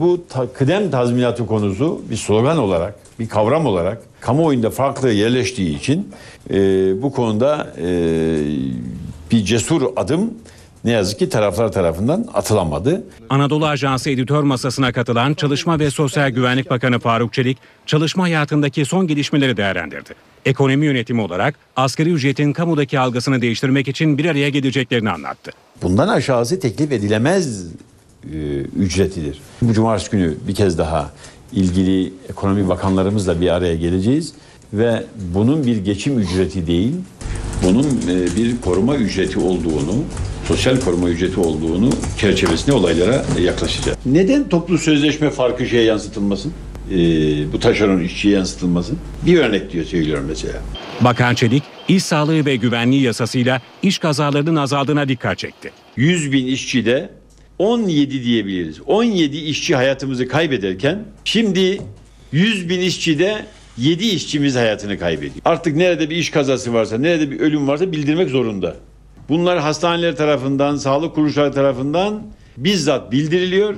bu ta, kıdem tazminatı konusu bir slogan olarak, bir kavram olarak kamuoyunda farklı yerleştiği için e, bu konuda e, bir cesur adım ne yazık ki taraflar tarafından atılamadı. Anadolu Ajansı editör masasına katılan Çalışma ve Sosyal Güvenlik Bakanı Faruk Çelik, çalışma hayatındaki son gelişmeleri değerlendirdi. Ekonomi yönetimi olarak asgari ücretin kamudaki algısını değiştirmek için bir araya geleceklerini anlattı. Bundan aşağısı teklif edilemez e, ücretidir. Bu cumartesi günü bir kez daha ilgili ekonomi bakanlarımızla bir araya geleceğiz ve bunun bir geçim ücreti değil, bunun e, bir koruma ücreti olduğunu, sosyal koruma ücreti olduğunu çerçevesinde olaylara yaklaşacağız. Neden toplu sözleşme farkı şeye yansıtılmasın? Ee, bu taşeron işçiye yansıtılmasın? Bir örnek diyor söylüyorum mesela. Bakan Çelik, iş sağlığı ve güvenliği yasasıyla iş kazalarının azaldığına dikkat çekti. 100 bin işçide 17 diyebiliriz. 17 işçi hayatımızı kaybederken şimdi 100 bin işçide 7 işçimiz hayatını kaybediyor. Artık nerede bir iş kazası varsa, nerede bir ölüm varsa bildirmek zorunda. Bunlar hastaneler tarafından, sağlık kuruluşları tarafından bizzat bildiriliyor.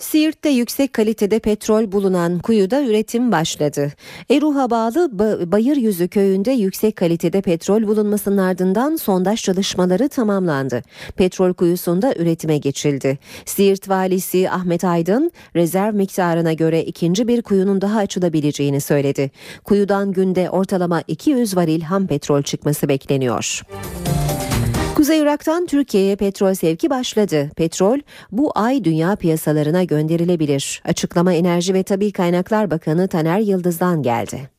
Siirt'te yüksek kalitede petrol bulunan kuyuda üretim başladı. Eruh'a bağlı ba- Bayıryüzü köyünde yüksek kalitede petrol bulunmasının ardından sondaj çalışmaları tamamlandı. Petrol kuyusunda üretime geçildi. Siirt valisi Ahmet Aydın rezerv miktarına göre ikinci bir kuyunun daha açılabileceğini söyledi. Kuyudan günde ortalama 200 varil ham petrol çıkması bekleniyor. Kuzey Irak'tan Türkiye'ye petrol sevki başladı. Petrol bu ay dünya piyasalarına gönderilebilir. Açıklama Enerji ve Tabi Kaynaklar Bakanı Taner Yıldız'dan geldi.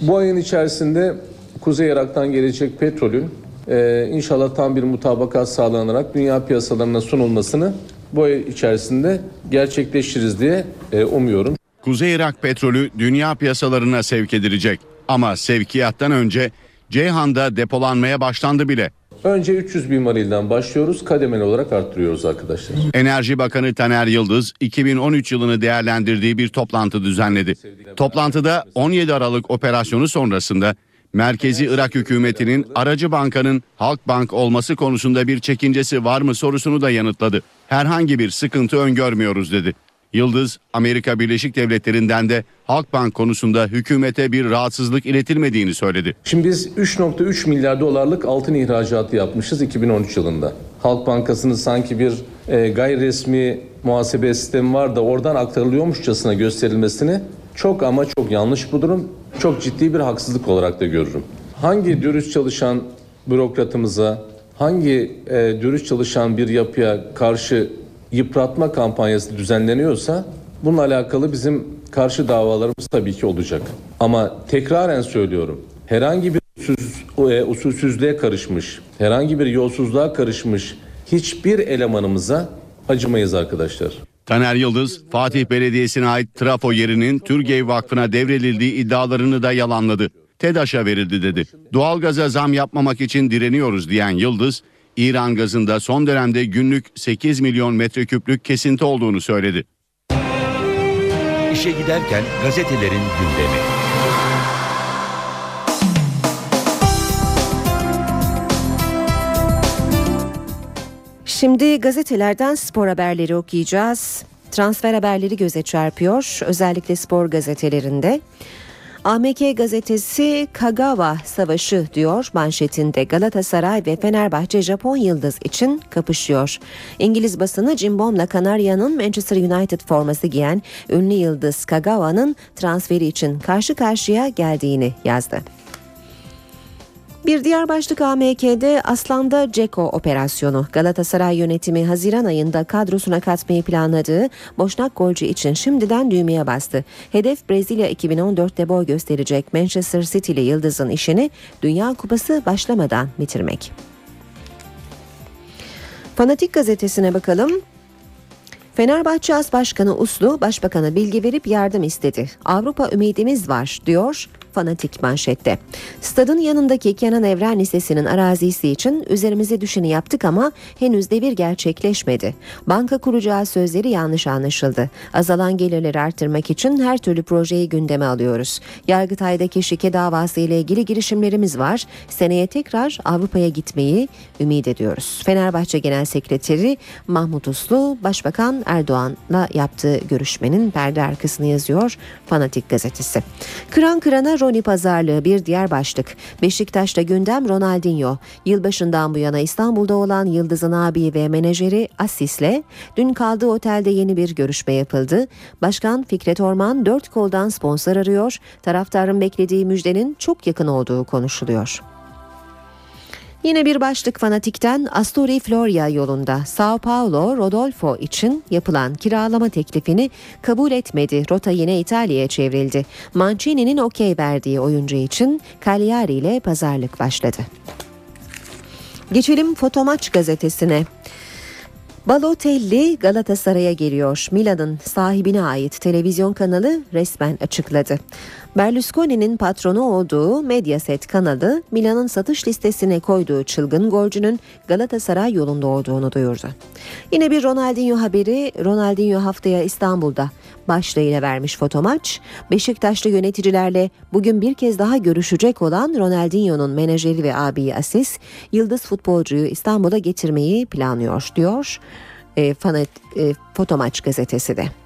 Bu ayın içerisinde Kuzey Irak'tan gelecek petrolün e, inşallah tam bir mutabakat sağlanarak dünya piyasalarına sunulmasını bu ay içerisinde gerçekleştiririz diye e, umuyorum. Kuzey Irak petrolü dünya piyasalarına sevk edilecek. Ama sevkiyattan önce Ceyhan'da depolanmaya başlandı bile. Önce 300 bin varilden başlıyoruz. Kademeli olarak arttırıyoruz arkadaşlar. Enerji Bakanı Taner Yıldız 2013 yılını değerlendirdiği bir toplantı düzenledi. Toplantıda 17 Aralık operasyonu sonrasında merkezi Irak hükümetinin aracı bankanın Halkbank olması konusunda bir çekincesi var mı sorusunu da yanıtladı. Herhangi bir sıkıntı öngörmüyoruz dedi. Yıldız, Amerika Birleşik Devletleri'nden de Halkbank konusunda hükümete bir rahatsızlık iletilmediğini söyledi. Şimdi biz 3.3 milyar dolarlık altın ihracatı yapmışız 2013 yılında. Halk Bankası'nın sanki bir e, gayri resmi muhasebe sistemi var da oradan aktarılıyormuşçasına gösterilmesini çok ama çok yanlış bu durum. Çok ciddi bir haksızlık olarak da görürüm. Hangi dürüst çalışan bürokratımıza, hangi e, dürüst çalışan bir yapıya karşı yıpratma kampanyası düzenleniyorsa bununla alakalı bizim karşı davalarımız tabii ki olacak. Ama tekraren söylüyorum herhangi bir usulsüz, e, usulsüzlüğe karışmış, herhangi bir yolsuzluğa karışmış hiçbir elemanımıza acımayız arkadaşlar. Taner Yıldız, Fatih Belediyesi'ne ait trafo yerinin Türgev Vakfı'na devredildiği iddialarını da yalanladı. TEDAŞ'a verildi dedi. Doğalgaza zam yapmamak için direniyoruz diyen Yıldız, İran gazında son dönemde günlük 8 milyon metreküplük kesinti olduğunu söyledi. İşe giderken gazetelerin gündemi. Şimdi gazetelerden spor haberleri okuyacağız. Transfer haberleri göze çarpıyor. Özellikle spor gazetelerinde. AMK gazetesi Kagawa Savaşı diyor manşetinde Galatasaray ve Fenerbahçe Japon yıldız için kapışıyor. İngiliz basını Cimbom'la Kanarya'nın Manchester United forması giyen ünlü yıldız Kagawa'nın transferi için karşı karşıya geldiğini yazdı. Bir diğer başlık AMK'de Aslan'da Ceko operasyonu. Galatasaray yönetimi Haziran ayında kadrosuna katmayı planladığı boşnak golcü için şimdiden düğmeye bastı. Hedef Brezilya 2014'te boy gösterecek Manchester City'li Yıldız'ın işini Dünya Kupası başlamadan bitirmek. Fanatik gazetesine bakalım. Fenerbahçe As Başkanı Uslu Başbakan'a bilgi verip yardım istedi. Avrupa ümidimiz var diyor fanatik manşette. Stadın yanındaki Kenan Evren Lisesi'nin arazisi için üzerimize düşeni yaptık ama henüz devir gerçekleşmedi. Banka kuracağı sözleri yanlış anlaşıldı. Azalan gelirleri arttırmak için her türlü projeyi gündeme alıyoruz. Yargıtay'daki şike davası ile ilgili girişimlerimiz var. Seneye tekrar Avrupa'ya gitmeyi ümit ediyoruz. Fenerbahçe Genel Sekreteri Mahmut Uslu, Başbakan Erdoğan'la yaptığı görüşmenin perde arkasını yazıyor Fanatik gazetesi. Kıran kırana Roni pazarlığı bir diğer başlık. Beşiktaş'ta gündem Ronaldinho. Yılbaşından bu yana İstanbul'da olan Yıldız'ın abi ve menajeri Asis'le dün kaldığı otelde yeni bir görüşme yapıldı. Başkan Fikret Orman dört koldan sponsor arıyor. Taraftarın beklediği müjdenin çok yakın olduğu konuşuluyor. Yine bir başlık fanatikten Asturi Floria yolunda Sao Paulo Rodolfo için yapılan kiralama teklifini kabul etmedi. Rota yine İtalya'ya çevrildi. Mancini'nin okey verdiği oyuncu için Cagliari ile pazarlık başladı. Geçelim Fotomaç gazetesine. Balotelli Galatasaray'a geliyor. Milan'ın sahibine ait televizyon kanalı resmen açıkladı. Berlusconi'nin patronu olduğu Mediaset kanalı Milan'ın satış listesine koyduğu çılgın golcünün Galatasaray yolunda olduğunu duyurdu. Yine bir Ronaldinho haberi Ronaldinho haftaya İstanbul'da başlığıyla vermiş fotomaç. Beşiktaşlı yöneticilerle bugün bir kez daha görüşecek olan Ronaldinho'nun menajeri ve abiyi Asis, yıldız futbolcuyu İstanbul'a getirmeyi planlıyor diyor e, Fanat, e, Fotomaç gazetesi de.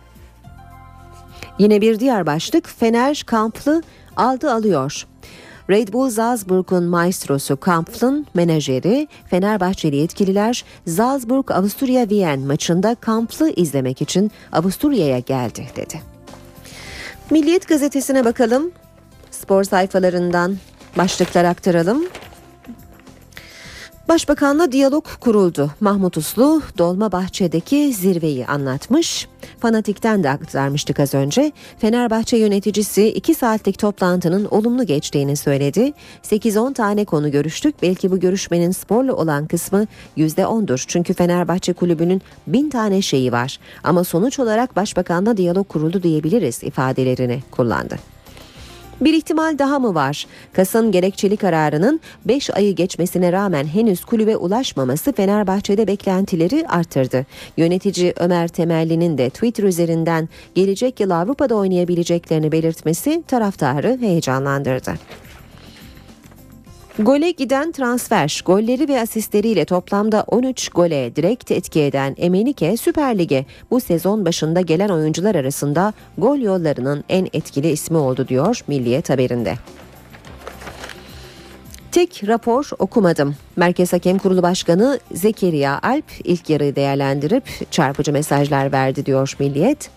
Yine bir diğer başlık Fener kamplı aldı alıyor. Red Bull Salzburg'un maestrosu Kampf'ın menajeri Fenerbahçeli yetkililer Salzburg Avusturya Viyen maçında Kampf'ı izlemek için Avusturya'ya geldi dedi. Milliyet gazetesine bakalım. Spor sayfalarından başlıklar aktaralım. Başbakanla diyalog kuruldu. Mahmut Uslu Dolmabahçe'deki zirveyi anlatmış. Fanatik'ten de aktarmıştık az önce. Fenerbahçe yöneticisi 2 saatlik toplantının olumlu geçtiğini söyledi. 8-10 tane konu görüştük. Belki bu görüşmenin sporla olan kısmı %10'dur. Çünkü Fenerbahçe kulübünün bin tane şeyi var. Ama sonuç olarak başbakanla diyalog kuruldu diyebiliriz ifadelerini kullandı. Bir ihtimal daha mı var? Kas'ın gerekçeli kararının 5 ayı geçmesine rağmen henüz kulübe ulaşmaması Fenerbahçe'de beklentileri arttırdı. Yönetici Ömer Temelli'nin de Twitter üzerinden gelecek yıl Avrupa'da oynayabileceklerini belirtmesi taraftarı heyecanlandırdı. Gole giden transfer, golleri ve asistleriyle toplamda 13 gole direkt etki eden Emenike Süper Lig'e bu sezon başında gelen oyuncular arasında gol yollarının en etkili ismi oldu diyor Milliyet haberinde. Tek rapor okumadım. Merkez Hakem Kurulu Başkanı Zekeriya Alp ilk yarıyı değerlendirip çarpıcı mesajlar verdi diyor Milliyet.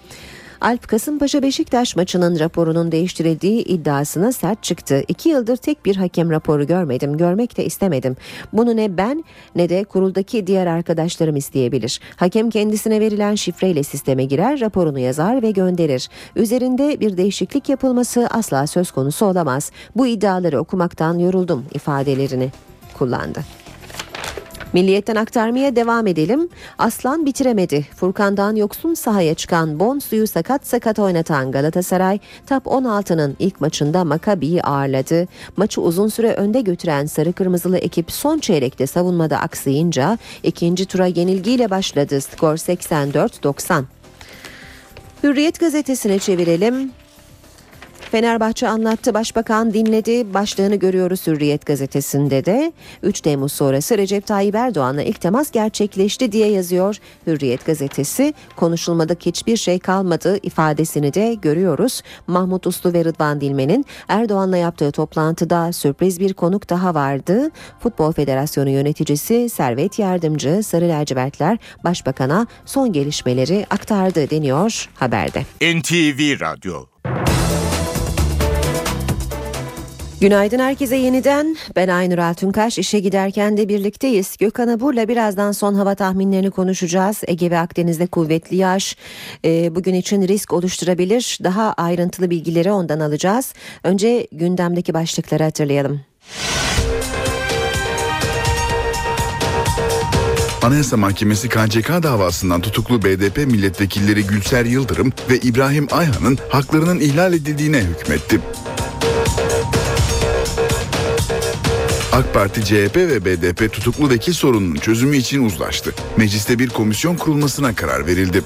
Alp Kasımpaşa Beşiktaş maçının raporunun değiştirildiği iddiasına sert çıktı. İki yıldır tek bir hakem raporu görmedim, görmek de istemedim. Bunu ne ben ne de kuruldaki diğer arkadaşlarım isteyebilir. Hakem kendisine verilen şifreyle sisteme girer, raporunu yazar ve gönderir. Üzerinde bir değişiklik yapılması asla söz konusu olamaz. Bu iddiaları okumaktan yoruldum ifadelerini kullandı. Milliyetten aktarmaya devam edelim. Aslan bitiremedi. Furkan'dan yoksun sahaya çıkan Bon suyu sakat sakat oynatan Galatasaray Top 16'nın ilk maçında Makabi'yi ağırladı. Maçı uzun süre önde götüren sarı kırmızılı ekip son çeyrekte savunmada aksayınca ikinci tura yenilgiyle başladı. Skor 84-90. Hürriyet gazetesine çevirelim. Fenerbahçe anlattı, başbakan dinledi. Başlığını görüyoruz Hürriyet gazetesinde de. 3 Temmuz sonrası Recep Tayyip Erdoğan'la ilk temas gerçekleşti diye yazıyor Hürriyet gazetesi. Konuşulmadık hiçbir şey kalmadı ifadesini de görüyoruz. Mahmut Uslu ve Rıdvan Dilmen'in Erdoğan'la yaptığı toplantıda sürpriz bir konuk daha vardı. Futbol Federasyonu yöneticisi Servet Yardımcı Sarı Lacivertler Başbakan'a son gelişmeleri aktardı deniyor haberde. NTV Radyo Günaydın herkese yeniden. Ben Aynur Altunkaş. İşe giderken de birlikteyiz. Gökhan Abur'la birazdan son hava tahminlerini konuşacağız. Ege ve Akdeniz'de kuvvetli yağış e, bugün için risk oluşturabilir. Daha ayrıntılı bilgileri ondan alacağız. Önce gündemdeki başlıkları hatırlayalım. Anayasa Mahkemesi KCK davasından tutuklu BDP milletvekilleri Gülser Yıldırım ve İbrahim Ayhan'ın haklarının ihlal edildiğine hükmetti. AK Parti, CHP ve BDP tutuklu vekil sorununun çözümü için uzlaştı. Mecliste bir komisyon kurulmasına karar verildi.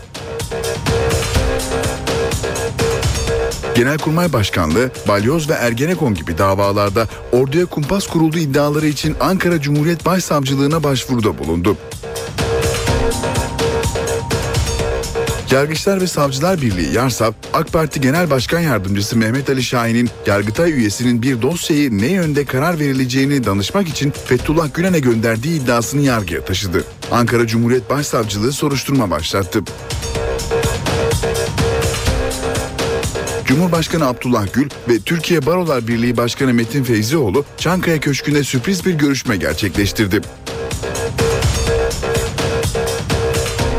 Genelkurmay Başkanlığı, Balyoz ve Ergenekon gibi davalarda orduya kumpas kurulduğu iddiaları için Ankara Cumhuriyet Başsavcılığına başvuruda bulundu. Yargıçlar ve Savcılar Birliği Yarsap, AK Parti Genel Başkan Yardımcısı Mehmet Ali Şahin'in Yargıtay üyesinin bir dosyayı ne yönde karar verileceğini danışmak için Fethullah Gülen'e gönderdiği iddiasını yargıya taşıdı. Ankara Cumhuriyet Başsavcılığı soruşturma başlattı. Cumhurbaşkanı Abdullah Gül ve Türkiye Barolar Birliği Başkanı Metin Feyzioğlu Çankaya Köşkü'nde sürpriz bir görüşme gerçekleştirdi.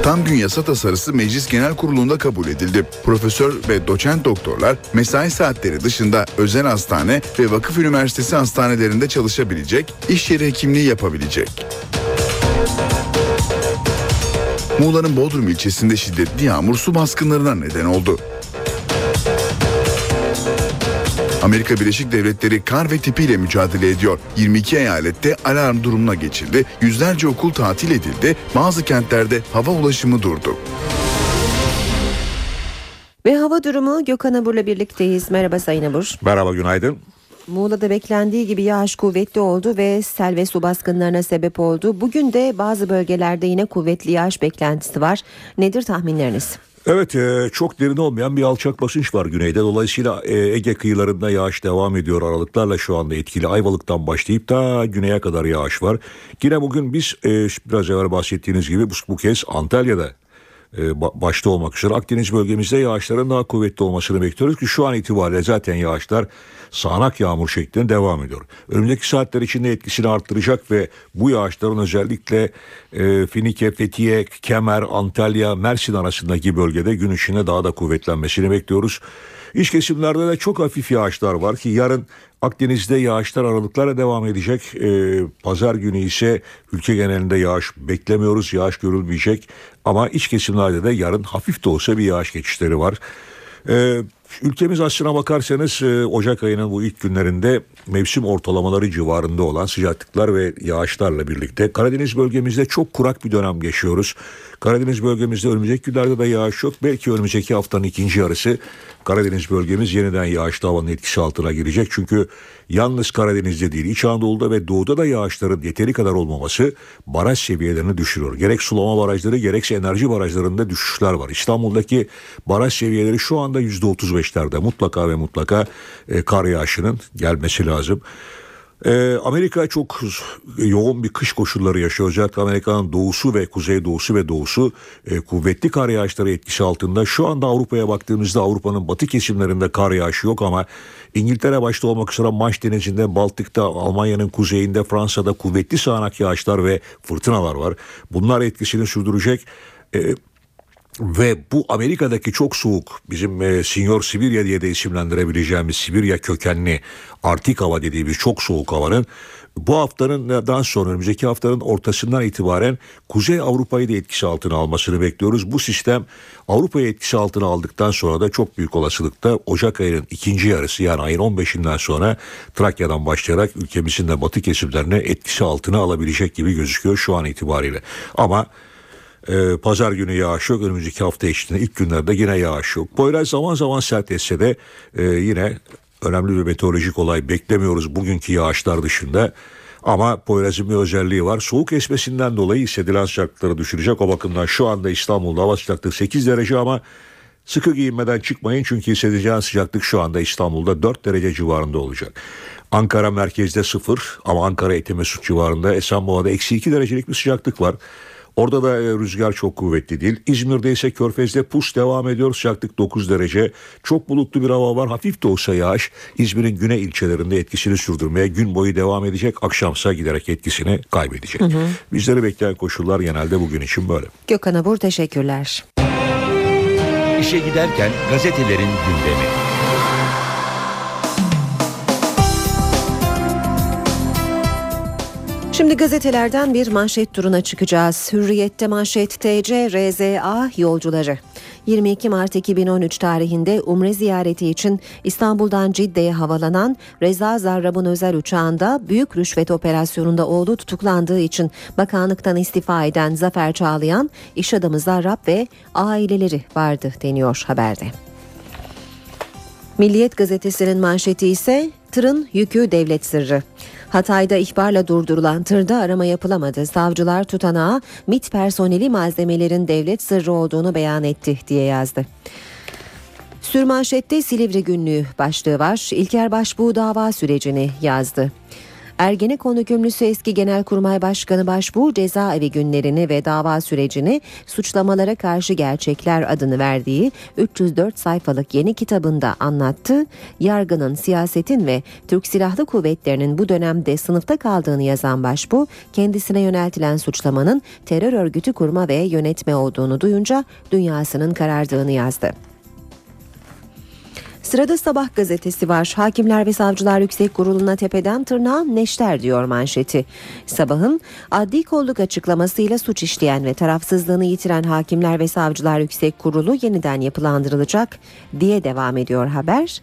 Tam gün yasa tasarısı Meclis Genel Kurulu'nda kabul edildi. Profesör ve doçent doktorlar mesai saatleri dışında özel hastane ve vakıf üniversitesi hastanelerinde çalışabilecek, iş yeri hekimliği yapabilecek. Muğla'nın Bodrum ilçesinde şiddetli yağmur su baskınlarına neden oldu. Amerika Birleşik Devletleri kar ve tipiyle mücadele ediyor. 22 eyalette alarm durumuna geçildi. Yüzlerce okul tatil edildi. Bazı kentlerde hava ulaşımı durdu. Ve hava durumu Gökhan Abur'la birlikteyiz. Merhaba Sayın Abur. Merhaba günaydın. Muğla'da beklendiği gibi yağış kuvvetli oldu ve sel ve su baskınlarına sebep oldu. Bugün de bazı bölgelerde yine kuvvetli yağış beklentisi var. Nedir tahminleriniz? Evet e, çok derin olmayan bir alçak basınç var güneyde. Dolayısıyla e, Ege kıyılarında yağış devam ediyor aralıklarla şu anda etkili. Ayvalık'tan başlayıp da güneye kadar yağış var. Yine bugün biz e, biraz evvel bahsettiğiniz gibi bu, bu kez Antalya'da başta olmak üzere Akdeniz bölgemizde yağışların daha kuvvetli olmasını bekliyoruz ki şu an itibariyle zaten yağışlar sağanak yağmur şeklinde devam ediyor. Önümüzdeki saatler içinde etkisini arttıracak ve bu yağışların özellikle e, Finike, Fethiye, Kemer, Antalya, Mersin arasındaki bölgede gün içinde daha da kuvvetlenmesini bekliyoruz. İç kesimlerde de çok hafif yağışlar var ki yarın Akdeniz'de yağışlar aralıklarla devam edecek. Ee, Pazar günü ise ülke genelinde yağış beklemiyoruz. Yağış görülmeyecek ama iç kesimlerde de yarın hafif de olsa bir yağış geçişleri var. Ee, ülkemiz aslına bakarsanız e, Ocak ayının bu ilk günlerinde mevsim ortalamaları civarında olan sıcaklıklar ve yağışlarla birlikte Karadeniz bölgemizde çok kurak bir dönem geçiyoruz. Karadeniz bölgemizde önümüzdeki günlerde de yağış yok. Belki önümüzdeki haftanın ikinci yarısı Karadeniz bölgemiz yeniden yağışlı havanın etkisi altına girecek. Çünkü yalnız Karadeniz'de değil İç Anadolu'da ve Doğu'da da yağışların yeteri kadar olmaması baraj seviyelerini düşürüyor. Gerek sulama barajları gerekse enerji barajlarında düşüşler var. İstanbul'daki baraj seviyeleri şu anda %35'lerde mutlaka ve mutlaka e, kar yağışının gelmesi lazım. Ee, Amerika çok yoğun bir kış koşulları yaşıyor. Özellikle Amerika'nın doğusu ve kuzeydoğusu ve doğusu e, kuvvetli kar yağışları etkisi altında. Şu anda Avrupa'ya baktığımızda Avrupa'nın batı kesimlerinde kar yağışı yok ama İngiltere başta olmak üzere Manş Denizi'nde, Baltık'ta, Almanya'nın kuzeyinde, Fransa'da kuvvetli sağanak yağışlar ve fırtınalar var. Bunlar etkisini sürdürecek. Ee, Ve bu Amerika'daki çok soğuk bizim e, Sinyor Sibirya diye de isimlendirebileceğimiz Sibirya kökenli Artik hava dediğimiz çok soğuk havanın bu haftanın daha sonra önümüzdeki haftanın ortasından itibaren Kuzey Avrupa'yı da etkisi altına almasını bekliyoruz. Bu sistem Avrupa'yı etkisi altına aldıktan sonra da çok büyük olasılıkta Ocak ayının ikinci yarısı yani ayın 15'inden sonra Trakya'dan başlayarak ülkemizin de batı kesimlerine etkisi altına alabilecek gibi gözüküyor şu an itibariyle. Ama ee, pazar günü yağış yok. Önümüzdeki hafta içinde ilk günlerde yine yağış yok. Poyraz zaman zaman sert etse de e, yine önemli bir meteorolojik olay beklemiyoruz bugünkü yağışlar dışında. Ama Poyraz'ın bir özelliği var. Soğuk esmesinden dolayı hissedilen sıcaklıkları düşürecek. O bakımdan şu anda İstanbul'da hava sıcaklığı 8 derece ama sıkı giyinmeden çıkmayın. Çünkü hissedeceğin sıcaklık şu anda İstanbul'da 4 derece civarında olacak. Ankara merkezde 0 ama Ankara Etimesut civarında Esenboğa'da eksi 2 derecelik bir sıcaklık var. Orada da e, rüzgar çok kuvvetli değil. İzmir'de ise Körfez'de pus devam ediyor. Sıcaklık 9 derece. Çok bulutlu bir hava var. Hafif de olsa yağış İzmir'in güney ilçelerinde etkisini sürdürmeye gün boyu devam edecek. Akşamsa giderek etkisini kaybedecek. Hı hı. Bizleri bekleyen koşullar genelde bugün için böyle. Gökhan Abur teşekkürler. İşe giderken gazetelerin gündemi. Şimdi gazetelerden bir manşet turuna çıkacağız. Hürriyette manşet TC RZA yolcuları. 22 Mart 2013 tarihinde Umre ziyareti için İstanbul'dan Cidde'ye havalanan Reza Zarrab'ın özel uçağında büyük rüşvet operasyonunda oğlu tutuklandığı için bakanlıktan istifa eden Zafer Çağlayan, iş adamı Zarrab ve aileleri vardı deniyor haberde. Milliyet gazetesinin manşeti ise tırın yükü devlet sırrı. Hatay'da ihbarla durdurulan tırda arama yapılamadı. Savcılar tutanağa MIT personeli malzemelerin devlet sırrı olduğunu beyan etti diye yazdı. Sürmanşette Silivri günlüğü başlığı var. İlker Başbuğ dava sürecini yazdı. Ergenekon hükümlüsü eski Genelkurmay Başkanı Başbuğ cezaevi günlerini ve dava sürecini suçlamalara karşı gerçekler adını verdiği 304 sayfalık yeni kitabında anlattı. Yargının, siyasetin ve Türk Silahlı Kuvvetleri'nin bu dönemde sınıfta kaldığını yazan Başbuğ, kendisine yöneltilen suçlamanın terör örgütü kurma ve yönetme olduğunu duyunca dünyasının karardığını yazdı. Sırada Sabah gazetesi var. Hakimler ve Savcılar Yüksek Kurulu'na tepeden tırnağa neşter diyor manşeti. Sabah'ın adli kolluk açıklamasıyla suç işleyen ve tarafsızlığını yitiren Hakimler ve Savcılar Yüksek Kurulu yeniden yapılandırılacak diye devam ediyor haber.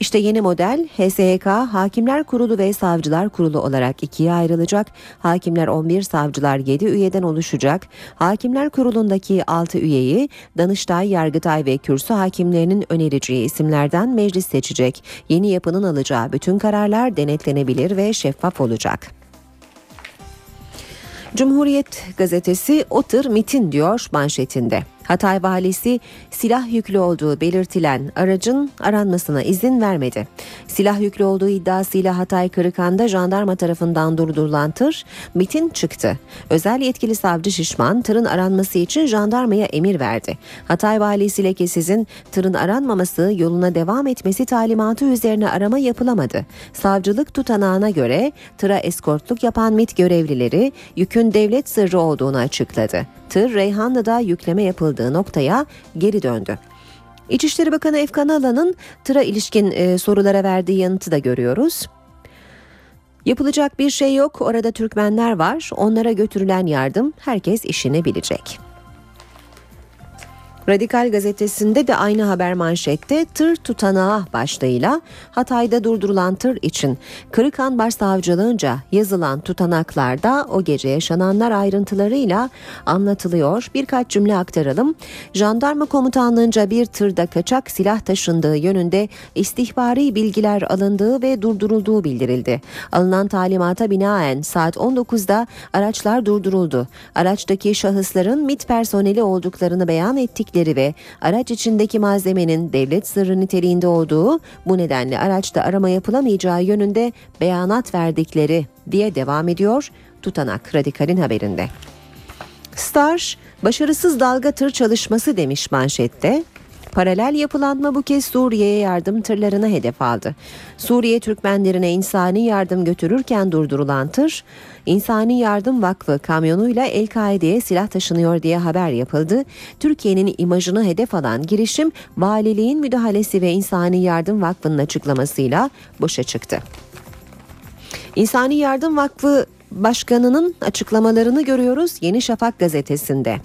İşte yeni model HSYK Hakimler Kurulu ve Savcılar Kurulu olarak ikiye ayrılacak. Hakimler 11, savcılar 7 üyeden oluşacak. Hakimler Kurulu'ndaki 6 üyeyi Danıştay, Yargıtay ve Kürsü hakimlerinin önereceği isimlerden meclis seçecek. Yeni yapının alacağı bütün kararlar denetlenebilir ve şeffaf olacak. Cumhuriyet gazetesi o tır mitin diyor manşetinde. Hatay valisi silah yüklü olduğu belirtilen aracın aranmasına izin vermedi. Silah yüklü olduğu iddiasıyla Hatay Kırıkan'da jandarma tarafından durdurulan tır mitin çıktı. Özel yetkili savcı Şişman tırın aranması için jandarmaya emir verdi. Hatay valisi lekesizin tırın aranmaması yoluna devam etmesi talimatı üzerine arama yapılamadı. Savcılık tutanağına göre tıra eskortluk yapan MIT görevlileri yükün devlet sırrı olduğunu açıkladı tır Reyhanlı'da yükleme yapıldığı noktaya geri döndü. İçişleri Bakanı Efkan Alan'ın tıra ilişkin e, sorulara verdiği yanıtı da görüyoruz. Yapılacak bir şey yok. Orada Türkmenler var. Onlara götürülen yardım herkes işini bilecek. Radikal gazetesinde de aynı haber manşette tır tutanağı başlığıyla Hatay'da durdurulan tır için Kırıkhan Başsavcılığınca yazılan tutanaklarda o gece yaşananlar ayrıntılarıyla anlatılıyor. Birkaç cümle aktaralım. Jandarma komutanlığınca bir tırda kaçak silah taşındığı yönünde istihbari bilgiler alındığı ve durdurulduğu bildirildi. Alınan talimata binaen saat 19'da araçlar durduruldu. Araçtaki şahısların MIT personeli olduklarını beyan ettikleri ettikleri ve araç içindeki malzemenin devlet sırrı niteliğinde olduğu bu nedenle araçta arama yapılamayacağı yönünde beyanat verdikleri diye devam ediyor tutanak radikalin haberinde. Star başarısız dalga tır çalışması demiş manşette. Paralel yapılanma bu kez Suriye'ye yardım tırlarını hedef aldı. Suriye Türkmenlerine insani yardım götürürken durdurulan tır, İnsani Yardım Vakfı kamyonuyla El-Kaide'ye silah taşınıyor diye haber yapıldı. Türkiye'nin imajını hedef alan girişim valiliğin müdahalesi ve İnsani Yardım Vakfı'nın açıklamasıyla boşa çıktı. İnsani Yardım Vakfı Başkanı'nın açıklamalarını görüyoruz Yeni Şafak gazetesinde.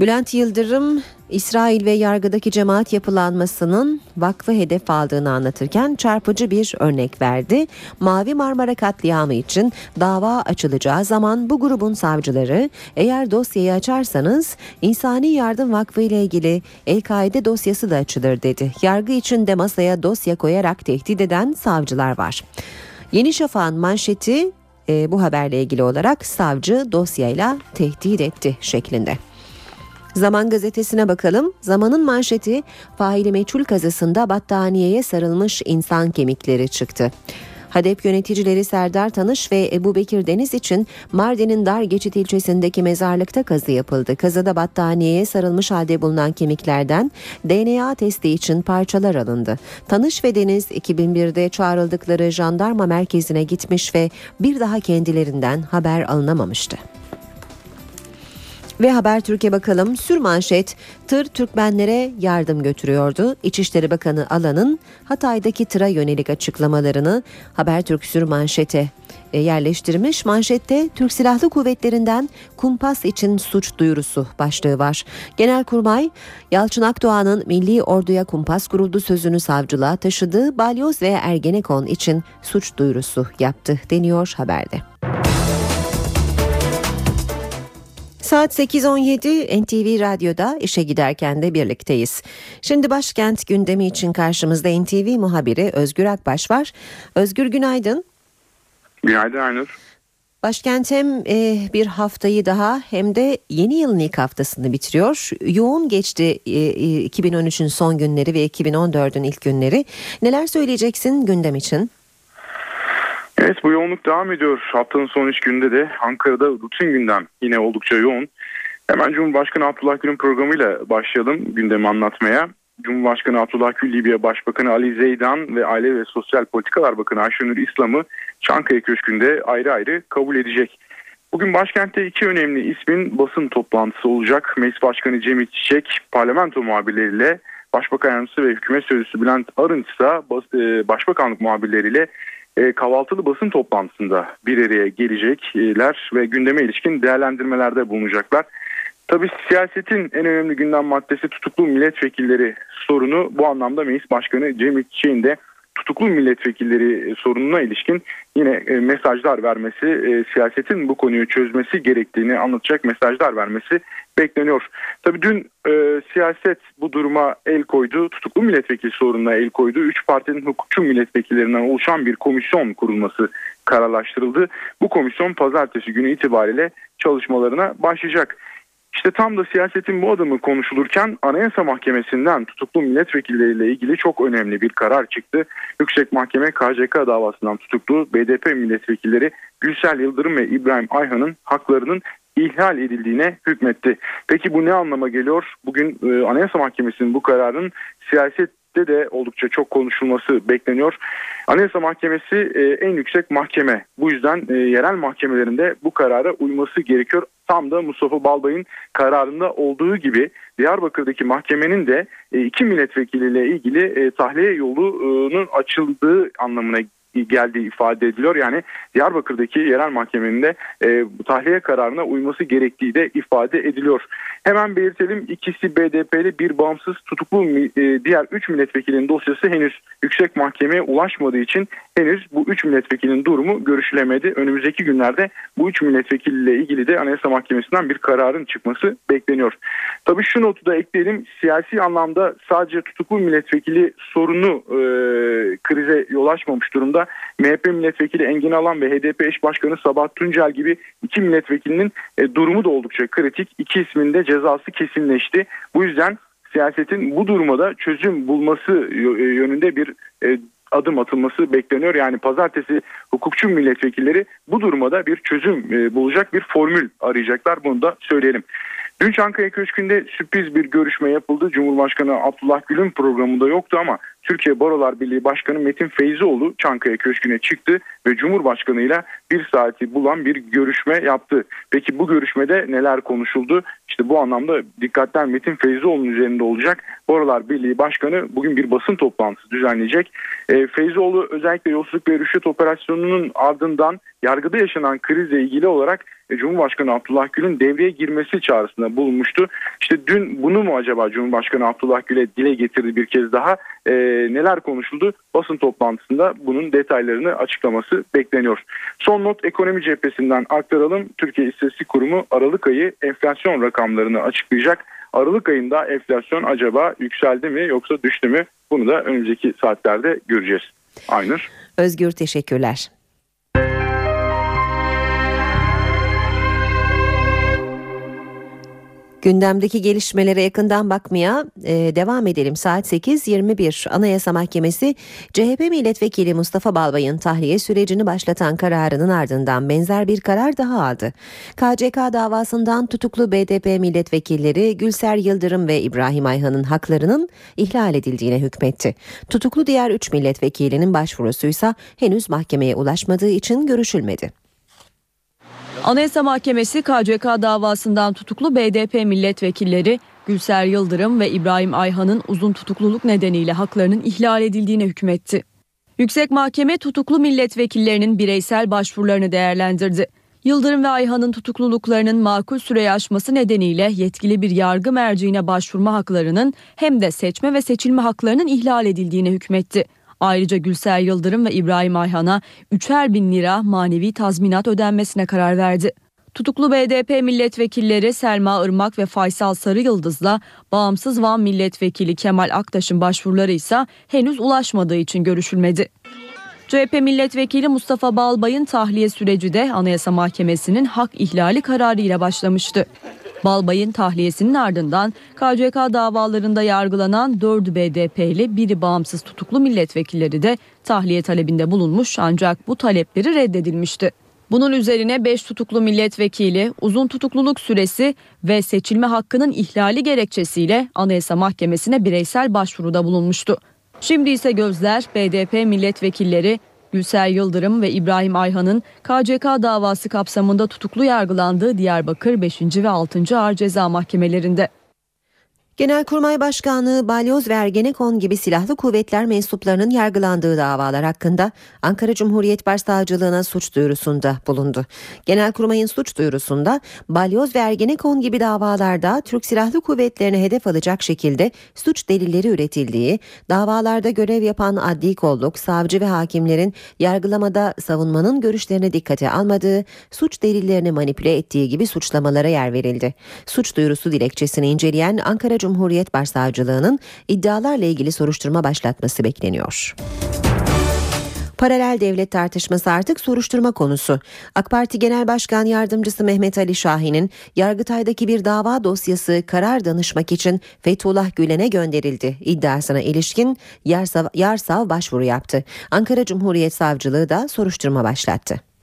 Bülent Yıldırım İsrail ve yargıdaki cemaat yapılanmasının vakfı hedef aldığını anlatırken çarpıcı bir örnek verdi. Mavi Marmara katliamı için dava açılacağı zaman bu grubun savcıları eğer dosyayı açarsanız İnsani Yardım Vakfı ile ilgili El-Kaide dosyası da açılır dedi. Yargı için de masaya dosya koyarak tehdit eden savcılar var. Yeni Şafak'ın manşeti e, bu haberle ilgili olarak savcı dosyayla tehdit etti şeklinde. Zaman gazetesine bakalım. Zamanın manşeti faili meçhul kazasında battaniyeye sarılmış insan kemikleri çıktı. HADEP yöneticileri Serdar Tanış ve Ebu Bekir Deniz için Mardin'in Dar Geçit ilçesindeki mezarlıkta kazı yapıldı. Kazıda battaniyeye sarılmış halde bulunan kemiklerden DNA testi için parçalar alındı. Tanış ve Deniz 2001'de çağrıldıkları jandarma merkezine gitmiş ve bir daha kendilerinden haber alınamamıştı. Ve Haber Türkiye bakalım sürmanşet tır Türkmenlere yardım götürüyordu. İçişleri Bakanı Alan'ın Hatay'daki tıra yönelik açıklamalarını Habertürk sürmanşete e, yerleştirmiş. Manşette Türk Silahlı Kuvvetleri'nden kumpas için suç duyurusu başlığı var. Genelkurmay Yalçın Akdoğan'ın milli orduya kumpas kuruldu sözünü savcılığa taşıdığı Balyoz ve Ergenekon için suç duyurusu yaptı deniyor haberde. Saat 8.17 NTV Radyo'da işe giderken de birlikteyiz. Şimdi başkent gündemi için karşımızda NTV muhabiri Özgür Akbaş var. Özgür günaydın. Günaydın Aynur. Başkent hem e, bir haftayı daha hem de yeni yılın ilk haftasını bitiriyor. Yoğun geçti e, 2013'ün son günleri ve 2014'ün ilk günleri. Neler söyleyeceksin gündem için? Evet bu yoğunluk devam ediyor. Haftanın son üç günde de Ankara'da rutin gündem yine oldukça yoğun. Hemen Cumhurbaşkanı Abdullah Gül'ün programıyla başlayalım gündemi anlatmaya. Cumhurbaşkanı Abdullah Gül, Libya Başbakanı Ali Zeydan ve Aile ve Sosyal Politikalar Bakanı Ayşenur İslam'ı Çankaya Köşkü'nde ayrı ayrı kabul edecek. Bugün başkentte iki önemli ismin basın toplantısı olacak. Meclis Başkanı Cemil Çiçek, parlamento muhabirleriyle Başbakan Yardımcısı ve Hükümet Sözcüsü Bülent Arınç ise e, Başbakanlık muhabirleriyle e, kahvaltılı basın toplantısında bir araya gelecekler ve gündeme ilişkin değerlendirmelerde bulunacaklar. Tabi siyasetin en önemli gündem maddesi tutuklu milletvekilleri sorunu bu anlamda Meclis Başkanı Cemil Çiçek'in de tutuklu milletvekilleri sorununa ilişkin yine e, mesajlar vermesi, e, siyasetin bu konuyu çözmesi gerektiğini anlatacak mesajlar vermesi bekleniyor. Tabii dün e, siyaset bu duruma el koydu, tutuklu milletvekili sorununa el koydu. Üç partinin hukukçu milletvekillerinden oluşan bir komisyon kurulması kararlaştırıldı. Bu komisyon pazartesi günü itibariyle çalışmalarına başlayacak. İşte tam da siyasetin bu adımı konuşulurken Anayasa Mahkemesi'nden tutuklu milletvekilleriyle ilgili çok önemli bir karar çıktı. Yüksek Mahkeme KCK davasından tutuklu BDP milletvekilleri Gülsel Yıldırım ve İbrahim Ayhan'ın haklarının ihlal edildiğine hükmetti. Peki bu ne anlama geliyor? Bugün e, Anayasa Mahkemesi'nin bu kararın siyaset de oldukça çok konuşulması bekleniyor. Anayasa Mahkemesi e, en yüksek mahkeme. Bu yüzden e, yerel mahkemelerinde bu karara uyması gerekiyor. Tam da Mustafa Balbay'ın kararında olduğu gibi Diyarbakır'daki mahkemenin de e, iki milletvekiliyle ilgili tahliye yolunun açıldığı anlamına geldiği ifade ediliyor. Yani Diyarbakır'daki yerel mahkemenin de e, tahliye kararına uyması gerektiği de ifade ediliyor. Hemen belirtelim ikisi BDP'li bir bağımsız tutuklu e, diğer 3 milletvekilinin dosyası henüz yüksek mahkemeye ulaşmadığı için henüz bu 3 milletvekilinin durumu görüşülemedi. Önümüzdeki günlerde bu 3 milletvekiliyle ilgili de Anayasa Mahkemesi'nden bir kararın çıkması bekleniyor. Tabii şu notu da ekleyelim. Siyasi anlamda sadece tutuklu milletvekili sorunu e, krize yol açmamış durumda. MHP milletvekili Engin Alan ve HDP eş başkanı Sabahat Tuncel gibi iki milletvekilinin e, durumu da oldukça kritik. İki isminde cezası kesinleşti. Bu yüzden siyasetin bu durumda çözüm bulması yönünde bir e, adım atılması bekleniyor. Yani pazartesi hukukçu milletvekilleri bu durumda bir çözüm e, bulacak bir formül arayacaklar. Bunu da söyleyelim. Dün Çankaya Köşkü'nde sürpriz bir görüşme yapıldı. Cumhurbaşkanı Abdullah Gül'ün programında yoktu ama Türkiye Barolar Birliği Başkanı Metin Feyzioğlu Çankaya Köşkü'ne çıktı ve Cumhurbaşkanı ile bir saati bulan bir görüşme yaptı. Peki bu görüşmede neler konuşuldu? İşte bu anlamda dikkatler Metin Feyzioğlu'nun üzerinde olacak. Barolar Birliği Başkanı bugün bir basın toplantısı düzenleyecek. E, Feyzoğlu özellikle yolsuzluk ve rüşvet operasyonunun ardından yargıda yaşanan krizle ilgili olarak Cumhurbaşkanı Abdullah Gül'ün devreye girmesi çağrısında bulunmuştu. İşte dün bunu mu acaba Cumhurbaşkanı Abdullah Gül'e dile getirdi bir kez daha? E, neler konuşuldu? Basın toplantısında bunun detaylarını açıklaması bekleniyor. Son not ekonomi cephesinden aktaralım. Türkiye İstatistik Kurumu Aralık ayı enflasyon rakamlarını açıklayacak. Aralık ayında enflasyon acaba yükseldi mi yoksa düştü mü? Bunu da önümüzdeki saatlerde göreceğiz. Aynur. Özgür teşekkürler. Gündemdeki gelişmelere yakından bakmaya e, devam edelim. Saat 8.21 Anayasa Mahkemesi CHP Milletvekili Mustafa Balbay'ın tahliye sürecini başlatan kararının ardından benzer bir karar daha aldı. KCK davasından tutuklu BDP milletvekilleri Gülser Yıldırım ve İbrahim Ayhan'ın haklarının ihlal edildiğine hükmetti. Tutuklu diğer 3 milletvekilinin başvurusuysa henüz mahkemeye ulaşmadığı için görüşülmedi. Anayasa Mahkemesi KCK davasından tutuklu BDP milletvekilleri Gülser Yıldırım ve İbrahim Ayhan'ın uzun tutukluluk nedeniyle haklarının ihlal edildiğine hükmetti. Yüksek Mahkeme tutuklu milletvekillerinin bireysel başvurularını değerlendirdi. Yıldırım ve Ayhan'ın tutukluluklarının makul süreyi aşması nedeniyle yetkili bir yargı merciine başvurma haklarının hem de seçme ve seçilme haklarının ihlal edildiğine hükmetti. Ayrıca Gülser Yıldırım ve İbrahim Ayhan'a üçer bin lira manevi tazminat ödenmesine karar verdi. Tutuklu BDP milletvekilleri Selma Irmak ve Faysal Sarı Yıldız'la bağımsız Van milletvekili Kemal Aktaş'ın başvuruları ise henüz ulaşmadığı için görüşülmedi. CHP milletvekili Mustafa Balbay'ın tahliye süreci de Anayasa Mahkemesi'nin hak ihlali kararıyla başlamıştı. Balbay'ın tahliyesinin ardından KCK davalarında yargılanan 4'ü BDP'li biri bağımsız tutuklu milletvekilleri de tahliye talebinde bulunmuş ancak bu talepleri reddedilmişti. Bunun üzerine 5 tutuklu milletvekili uzun tutukluluk süresi ve seçilme hakkının ihlali gerekçesiyle Anayasa Mahkemesi'ne bireysel başvuruda bulunmuştu. Şimdi ise gözler BDP milletvekilleri Gülser Yıldırım ve İbrahim Ayhan'ın KCK davası kapsamında tutuklu yargılandığı Diyarbakır 5. ve 6. Ağır Ceza Mahkemelerinde. Genelkurmay Başkanlığı, Balyoz ve Ergenekon gibi silahlı kuvvetler mensuplarının yargılandığı davalar hakkında Ankara Cumhuriyet Başsavcılığına suç duyurusunda bulundu. Genelkurmay'ın suç duyurusunda Balyoz ve Ergenekon gibi davalarda Türk Silahlı Kuvvetlerine hedef alacak şekilde suç delilleri üretildiği, davalarda görev yapan adli kolluk, savcı ve hakimlerin yargılamada savunmanın görüşlerine dikkate almadığı, suç delillerini manipüle ettiği gibi suçlamalara yer verildi. Suç duyurusu dilekçesini inceleyen Ankara Cumhuriyet Başsavcılığının iddialarla ilgili soruşturma başlatması bekleniyor. Paralel devlet tartışması artık soruşturma konusu. AK Parti Genel Başkan Yardımcısı Mehmet Ali Şahin'in Yargıtay'daki bir dava dosyası karar danışmak için Fethullah Gülen'e gönderildi iddiasına ilişkin Yarsav, Yarsav başvuru yaptı. Ankara Cumhuriyet Savcılığı da soruşturma başlattı.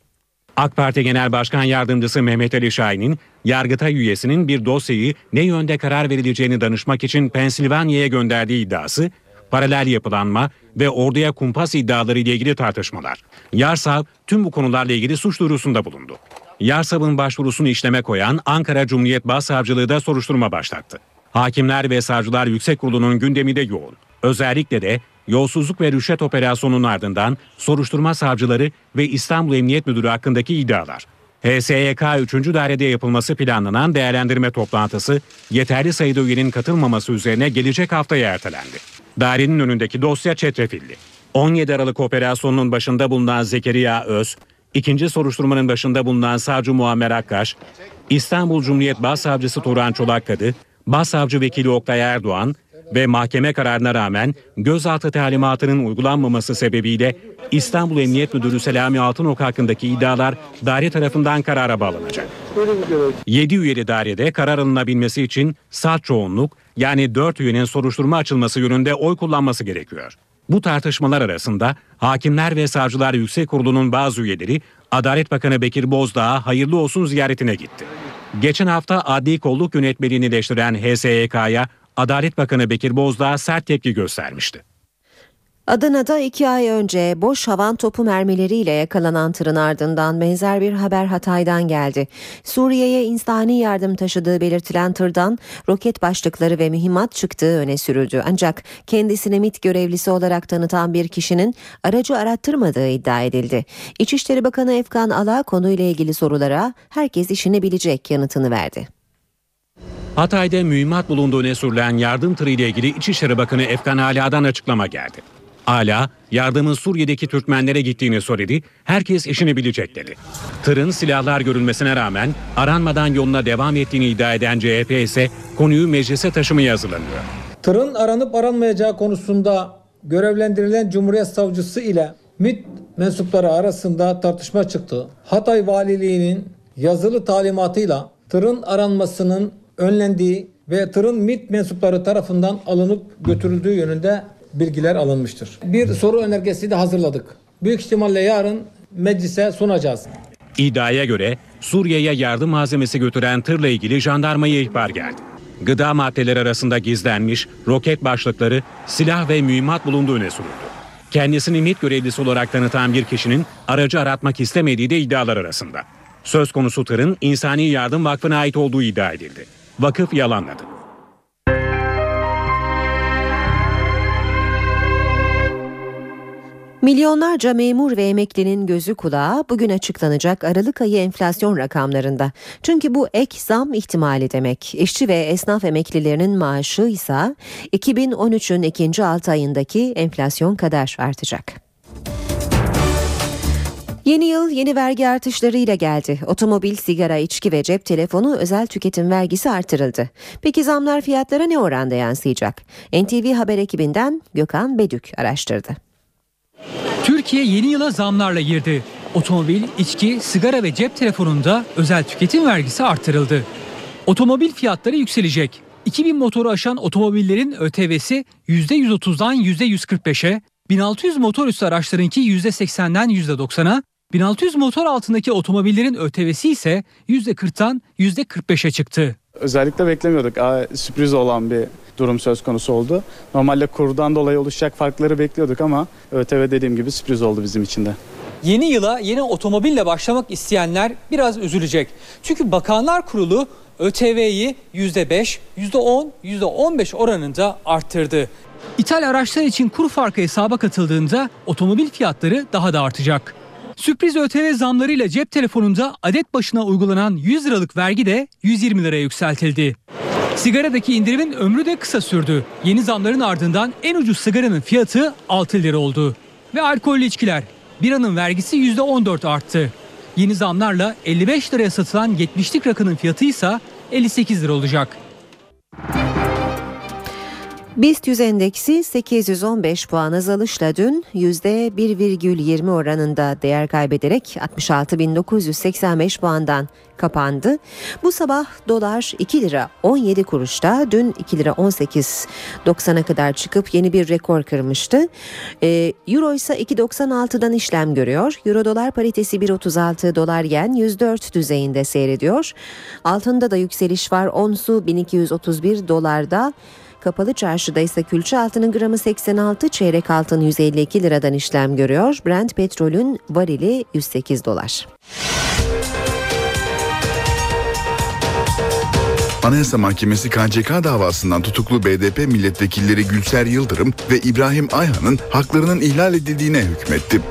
AK Parti Genel Başkan Yardımcısı Mehmet Ali Şahin'in Yargıtay üyesinin bir dosyayı ne yönde karar verileceğini danışmak için Pensilvanya'ya gönderdiği iddiası, paralel yapılanma ve orduya kumpas iddiaları ile ilgili tartışmalar. Yarsav tüm bu konularla ilgili suç duyurusunda bulundu. Yarsav'ın başvurusunu işleme koyan Ankara Cumhuriyet Başsavcılığı da soruşturma başlattı. Hakimler ve Savcılar Yüksek Kurulu'nun gündemi de yoğun. Özellikle de yolsuzluk ve rüşvet operasyonunun ardından soruşturma savcıları ve İstanbul Emniyet Müdürü hakkındaki iddialar. HSYK 3. dairede yapılması planlanan değerlendirme toplantısı yeterli sayıda üyenin katılmaması üzerine gelecek haftaya ertelendi. Dairenin önündeki dosya çetrefilli. 17 Aralık operasyonunun başında bulunan Zekeriya Öz, ikinci soruşturmanın başında bulunan savcı Muammer Akkaş, İstanbul Cumhuriyet Başsavcısı Turan Çolakkadı, Başsavcı Vekili Oktay Erdoğan ve mahkeme kararına rağmen gözaltı talimatının uygulanmaması sebebiyle İstanbul Emniyet Müdürü Selami Altınok hakkındaki iddialar daire tarafından karara bağlanacak. 7 üyeli dairede karar alınabilmesi için salt çoğunluk yani 4 üyenin soruşturma açılması yönünde oy kullanması gerekiyor. Bu tartışmalar arasında Hakimler ve Savcılar Yüksek Kurulu'nun bazı üyeleri Adalet Bakanı Bekir Bozdağ'a hayırlı olsun ziyaretine gitti. Geçen hafta adli kolluk yönetmeliğini eleştiren HSYK'ya Adalet Bakanı Bekir Bozdağ sert tepki göstermişti. Adana'da iki ay önce boş havan topu mermileriyle yakalanan tırın ardından benzer bir haber Hatay'dan geldi. Suriye'ye insani yardım taşıdığı belirtilen tırdan roket başlıkları ve mühimmat çıktığı öne sürüldü. Ancak kendisini MIT görevlisi olarak tanıtan bir kişinin aracı arattırmadığı iddia edildi. İçişleri Bakanı Efkan Ala konuyla ilgili sorulara herkes işini bilecek yanıtını verdi. Hatay'da mühimmat bulunduğu öne sürülen yardım tırı ile ilgili İçişleri Bakanı Efkan Ala'dan açıklama geldi. Ala, yardımın Suriye'deki Türkmenlere gittiğini söyledi, herkes işini bilecek dedi. Tırın silahlar görülmesine rağmen aranmadan yoluna devam ettiğini iddia eden CHP ise konuyu meclise taşımaya hazırlanıyor. Tırın aranıp aranmayacağı konusunda görevlendirilen Cumhuriyet Savcısı ile MİT mensupları arasında tartışma çıktı. Hatay Valiliği'nin yazılı talimatıyla tırın aranmasının önlendiği ve tırın MİT mensupları tarafından alınıp götürüldüğü yönünde bilgiler alınmıştır. Bir soru önergesi de hazırladık. Büyük ihtimalle yarın meclise sunacağız. İddiaya göre Suriye'ye yardım malzemesi götüren tırla ilgili jandarmaya ihbar geldi. Gıda maddeleri arasında gizlenmiş roket başlıkları, silah ve mühimmat bulunduğu öne sürüldü. Kendisini MİT görevlisi olarak tanıtan bir kişinin aracı aratmak istemediği de iddialar arasında. Söz konusu tırın İnsani Yardım Vakfı'na ait olduğu iddia edildi. Vakıf yalanladı. Milyonlarca memur ve emeklinin gözü kulağı bugün açıklanacak Aralık ayı enflasyon rakamlarında. Çünkü bu ek zam ihtimali demek. İşçi ve esnaf emeklilerinin maaşı ise 2013'ün ikinci 6 ayındaki enflasyon kadar artacak. Yeni yıl yeni vergi artışlarıyla geldi. Otomobil, sigara, içki ve cep telefonu özel tüketim vergisi artırıldı. Peki zamlar fiyatlara ne oranda yansıyacak? NTV Haber ekibinden Gökhan Bedük araştırdı. Türkiye yeni yıla zamlarla girdi. Otomobil, içki, sigara ve cep telefonunda özel tüketim vergisi artırıldı. Otomobil fiyatları yükselecek. 2000 motoru aşan otomobillerin ÖTV'si %130'dan %145'e, 1600 motor üstü araçlarınki %80'den %90'a, 1600 motor altındaki otomobillerin ÖTV'si ise %40'tan %45'e çıktı. Özellikle beklemiyorduk. Aa, sürpriz olan bir durum söz konusu oldu. Normalde kurdan dolayı oluşacak farkları bekliyorduk ama ÖTV dediğim gibi sürpriz oldu bizim için de. Yeni yıla yeni otomobille başlamak isteyenler biraz üzülecek. Çünkü Bakanlar Kurulu ÖTV'yi %5, %10, %15 oranında arttırdı. İthal araçlar için kur farkı hesaba katıldığında otomobil fiyatları daha da artacak. Sürpriz ÖTV zamlarıyla cep telefonunda adet başına uygulanan 100 liralık vergi de 120 liraya yükseltildi. Sigaradaki indirimin ömrü de kısa sürdü. Yeni zamların ardından en ucuz sigaranın fiyatı 6 lira oldu. Ve alkollü içkiler. Biranın vergisi %14 arttı. Yeni zamlarla 55 liraya satılan 70'lik rakının fiyatı ise 58 lira olacak. BIST 100 endeksi 815 puan azalışla dün %1,20 oranında değer kaybederek 66.985 puandan kapandı. Bu sabah dolar 2 lira 17 kuruşta dün 2 lira 18.90'a kadar çıkıp yeni bir rekor kırmıştı. Ee, Euro ise 2.96'dan işlem görüyor. Euro dolar paritesi 1.36 dolar yen 104 düzeyinde seyrediyor. Altında da yükseliş var. Onsu 1231 dolarda. Kapalı çarşıda ise külçe altının gramı 86, çeyrek altın 152 liradan işlem görüyor. Brent petrolün varili 108 dolar. Anayasa Mahkemesi KCK davasından tutuklu BDP milletvekilleri Gülser Yıldırım ve İbrahim Ayhan'ın haklarının ihlal edildiğine hükmetti.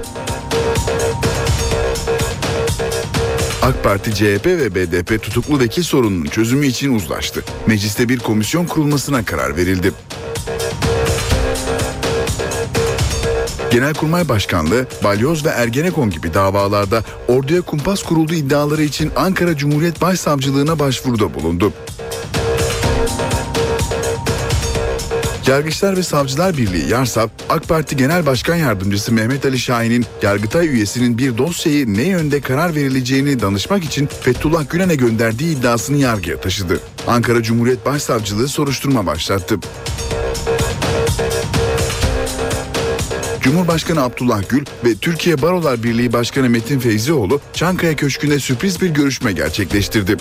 AK Parti, CHP ve BDP tutuklu vekil sorununun çözümü için uzlaştı. Mecliste bir komisyon kurulmasına karar verildi. Genelkurmay Başkanlığı, Balyoz ve Ergenekon gibi davalarda orduya kumpas kurulduğu iddiaları için Ankara Cumhuriyet Başsavcılığına başvuruda bulundu. Yargıçlar ve Savcılar Birliği Yarsap, AK Parti Genel Başkan Yardımcısı Mehmet Ali Şahin'in Yargıtay üyesinin bir dosyayı ne yönde karar verileceğini danışmak için Fethullah Gülen'e gönderdiği iddiasını yargıya taşıdı. Ankara Cumhuriyet Başsavcılığı soruşturma başlattı. Cumhurbaşkanı Abdullah Gül ve Türkiye Barolar Birliği Başkanı Metin Feyzioğlu Çankaya Köşkü'nde sürpriz bir görüşme gerçekleştirdi.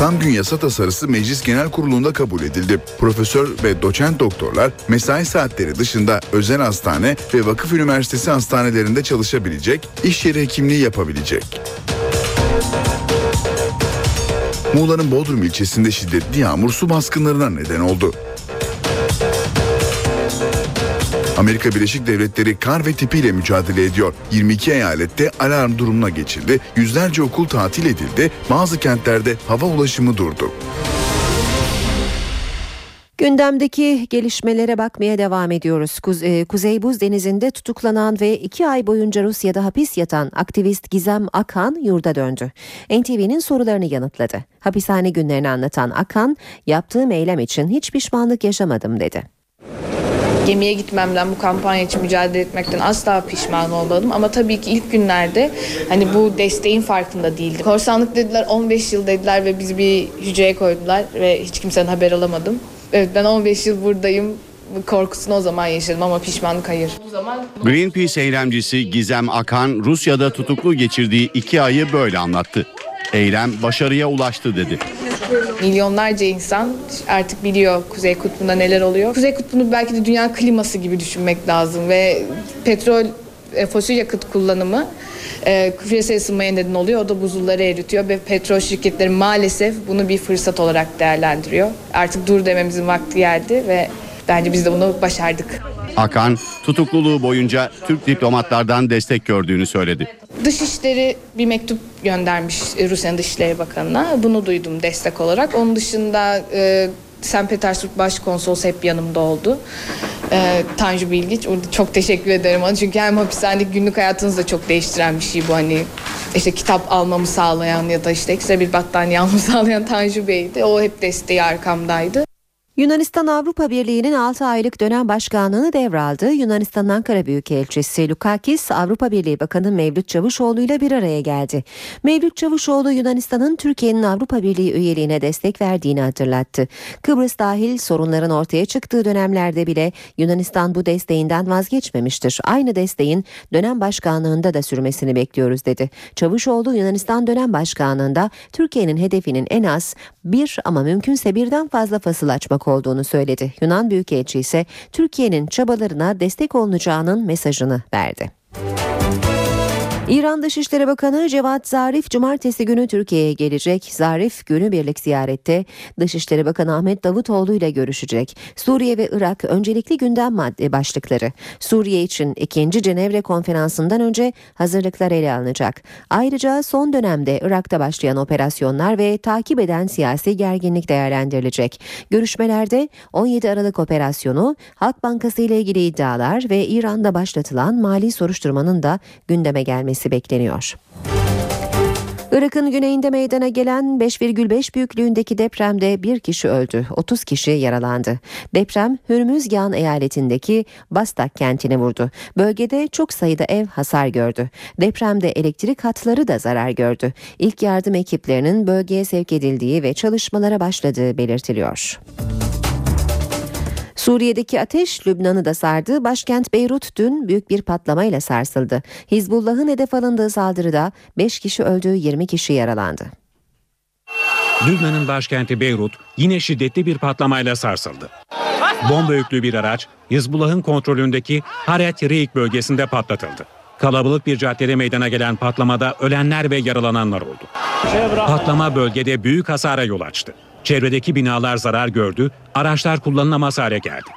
Tam gün yasa tasarısı Meclis Genel Kurulu'nda kabul edildi. Profesör ve doçent doktorlar mesai saatleri dışında özel hastane ve vakıf üniversitesi hastanelerinde çalışabilecek, iş yeri hekimliği yapabilecek. Muğla'nın Bodrum ilçesinde şiddetli yağmur su baskınlarına neden oldu. Amerika Birleşik Devletleri kar ve tipiyle mücadele ediyor. 22 eyalette alarm durumuna geçildi. Yüzlerce okul tatil edildi. Bazı kentlerde hava ulaşımı durdu. Gündemdeki gelişmelere bakmaya devam ediyoruz. Kuze- Kuzey Buz Denizi'nde tutuklanan ve iki ay boyunca Rusya'da hapis yatan aktivist Gizem Akan yurda döndü. NTV'nin sorularını yanıtladı. Hapishane günlerini anlatan Akan, yaptığım eylem için hiç pişmanlık yaşamadım dedi. Gemiye gitmemden, bu kampanya için mücadele etmekten asla pişman olmadım. Ama tabii ki ilk günlerde hani bu desteğin farkında değildim. Korsanlık dediler, 15 yıl dediler ve bizi bir hücreye koydular ve hiç kimsenin haber alamadım. Evet ben 15 yıl buradayım korkusunu o zaman yaşadım ama pişmanlık hayır. O zaman Greenpeace eylemcisi Gizem Akan Rusya'da tutuklu geçirdiği iki ayı böyle anlattı. Eylem başarıya ulaştı dedi. milyonlarca insan artık biliyor Kuzey Kutbu'nda neler oluyor. Kuzey Kutbu'nu belki de dünya kliması gibi düşünmek lazım ve petrol e, fosil yakıt kullanımı e, küresel ısınmaya neden oluyor. O da buzulları eritiyor ve petrol şirketleri maalesef bunu bir fırsat olarak değerlendiriyor. Artık dur dememizin vakti geldi ve bence biz de bunu başardık. Akan tutukluluğu boyunca Türk diplomatlardan destek gördüğünü söyledi. Dışişleri bir mektup göndermiş Rusya'nın Dışişleri Bakanı'na. Bunu duydum destek olarak. Onun dışında e, St. Petersburg Başkonsolosu hep yanımda oldu. E, Tanju Bilgiç. Orada çok teşekkür ederim ona. Çünkü hem hapishanedeki günlük hayatınızı da çok değiştiren bir şey bu. Hani işte kitap almamı sağlayan ya da işte ekstra bir battaniye almamı sağlayan Tanju Bey'di. O hep desteği arkamdaydı. Yunanistan Avrupa Birliği'nin 6 aylık dönem başkanlığını devraldı. Yunanistan Ankara Büyükelçisi Lukakis, Avrupa Birliği Bakanı Mevlüt Çavuşoğlu ile bir araya geldi. Mevlüt Çavuşoğlu Yunanistan'ın Türkiye'nin Avrupa Birliği üyeliğine destek verdiğini hatırlattı. Kıbrıs dahil sorunların ortaya çıktığı dönemlerde bile Yunanistan bu desteğinden vazgeçmemiştir. Aynı desteğin dönem başkanlığında da sürmesini bekliyoruz dedi. Çavuşoğlu Yunanistan dönem başkanlığında Türkiye'nin hedefinin en az bir ama mümkünse birden fazla fasıl açmak olduğunu söyledi. Yunan Büyükelçi ise Türkiye'nin çabalarına destek olunacağının mesajını verdi. İran Dışişleri Bakanı Cevat Zarif cumartesi günü Türkiye'ye gelecek. Zarif günübirlik ziyarette Dışişleri Bakanı Ahmet Davutoğlu ile görüşecek. Suriye ve Irak öncelikli gündem madde başlıkları. Suriye için 2. Cenevre konferansından önce hazırlıklar ele alınacak. Ayrıca son dönemde Irak'ta başlayan operasyonlar ve takip eden siyasi gerginlik değerlendirilecek. Görüşmelerde 17 Aralık operasyonu, Halk Bankası ile ilgili iddialar ve İran'da başlatılan mali soruşturmanın da gündeme gelmesi bekleniyor. Irak'ın güneyinde meydana gelen 5,5 büyüklüğündeki depremde bir kişi öldü, 30 kişi yaralandı. Deprem Hürmüzgan eyaletindeki Bastak kentini vurdu. Bölgede çok sayıda ev hasar gördü. Depremde elektrik hatları da zarar gördü. İlk yardım ekiplerinin bölgeye sevk edildiği ve çalışmalara başladığı belirtiliyor. Suriye'deki ateş Lübnan'ı da sardı. Başkent Beyrut dün büyük bir patlamayla sarsıldı. Hizbullah'ın hedef alındığı saldırıda 5 kişi öldü, 20 kişi yaralandı. Lübnan'ın başkenti Beyrut yine şiddetli bir patlamayla sarsıldı. Bomba yüklü bir araç Hizbullah'ın kontrolündeki Haret Reik bölgesinde patlatıldı. Kalabalık bir caddede meydana gelen patlamada ölenler ve yaralananlar oldu. Patlama bölgede büyük hasara yol açtı. Çevredeki binalar zarar gördü, araçlar kullanılamaz hale geldi.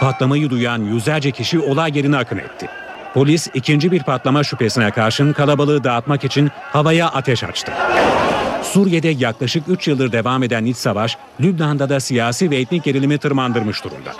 Patlamayı duyan yüzlerce kişi olay yerine akın etti. Polis ikinci bir patlama şüphesine karşın kalabalığı dağıtmak için havaya ateş açtı. Suriye'de yaklaşık 3 yıldır devam eden iç savaş, Lübnan'da da siyasi ve etnik gerilimi tırmandırmış durumda.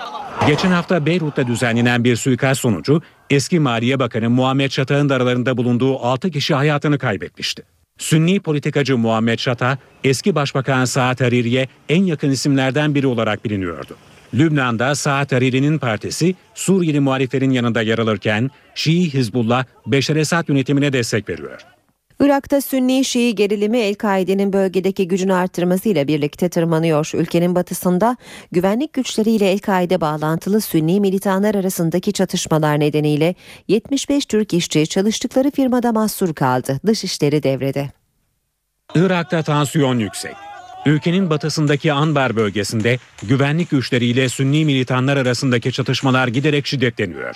Geçen hafta Beyrut'ta düzenlenen bir suikast sonucu eski Maliye Bakanı Muhammed Şata'nın da aralarında bulunduğu 6 kişi hayatını kaybetmişti. Sünni politikacı Muhammed Şata, eski Başbakan Saad Hariri'ye en yakın isimlerden biri olarak biliniyordu. Lübnan'da Saad Hariri'nin partisi Suriyeli muhaliflerin yanında yer alırken Şii Hizbullah Beşer Esad yönetimine destek veriyor. Irak'ta Sünni Şii gerilimi El-Kaide'nin bölgedeki gücünü artırmasıyla birlikte tırmanıyor. Ülkenin batısında güvenlik güçleriyle El-Kaide bağlantılı Sünni militanlar arasındaki çatışmalar nedeniyle 75 Türk işçi çalıştıkları firmada mahsur kaldı. Dışişleri devrede. Irak'ta tansiyon yüksek. Ülkenin batısındaki Anbar bölgesinde güvenlik güçleriyle Sünni militanlar arasındaki çatışmalar giderek şiddetleniyor.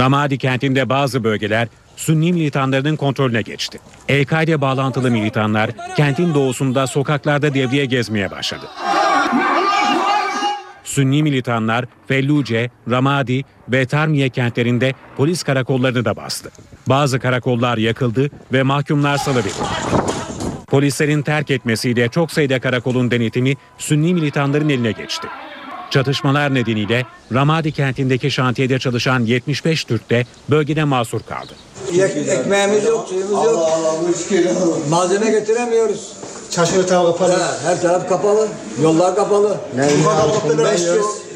Ramadi kentinde bazı bölgeler Sünni militanlarının kontrolüne geçti. El-Kaide bağlantılı militanlar kentin doğusunda sokaklarda devriye gezmeye başladı. Sünni militanlar Felluce, Ramadi ve Tarmiye kentlerinde polis karakollarını da bastı. Bazı karakollar yakıldı ve mahkumlar salıverildi. Polislerin terk etmesiyle çok sayıda karakolun denetimi Sünni militanların eline geçti. Çatışmalar nedeniyle Ramadi kentindeki şantiyede çalışan 75 Türk de bölgede mahsur kaldı. ekmeğimiz yok, suyumuz yok. Malzeme getiremiyoruz. Çarşı tarafı kapalı. her taraf kapalı. Yollar kapalı. Ne? 5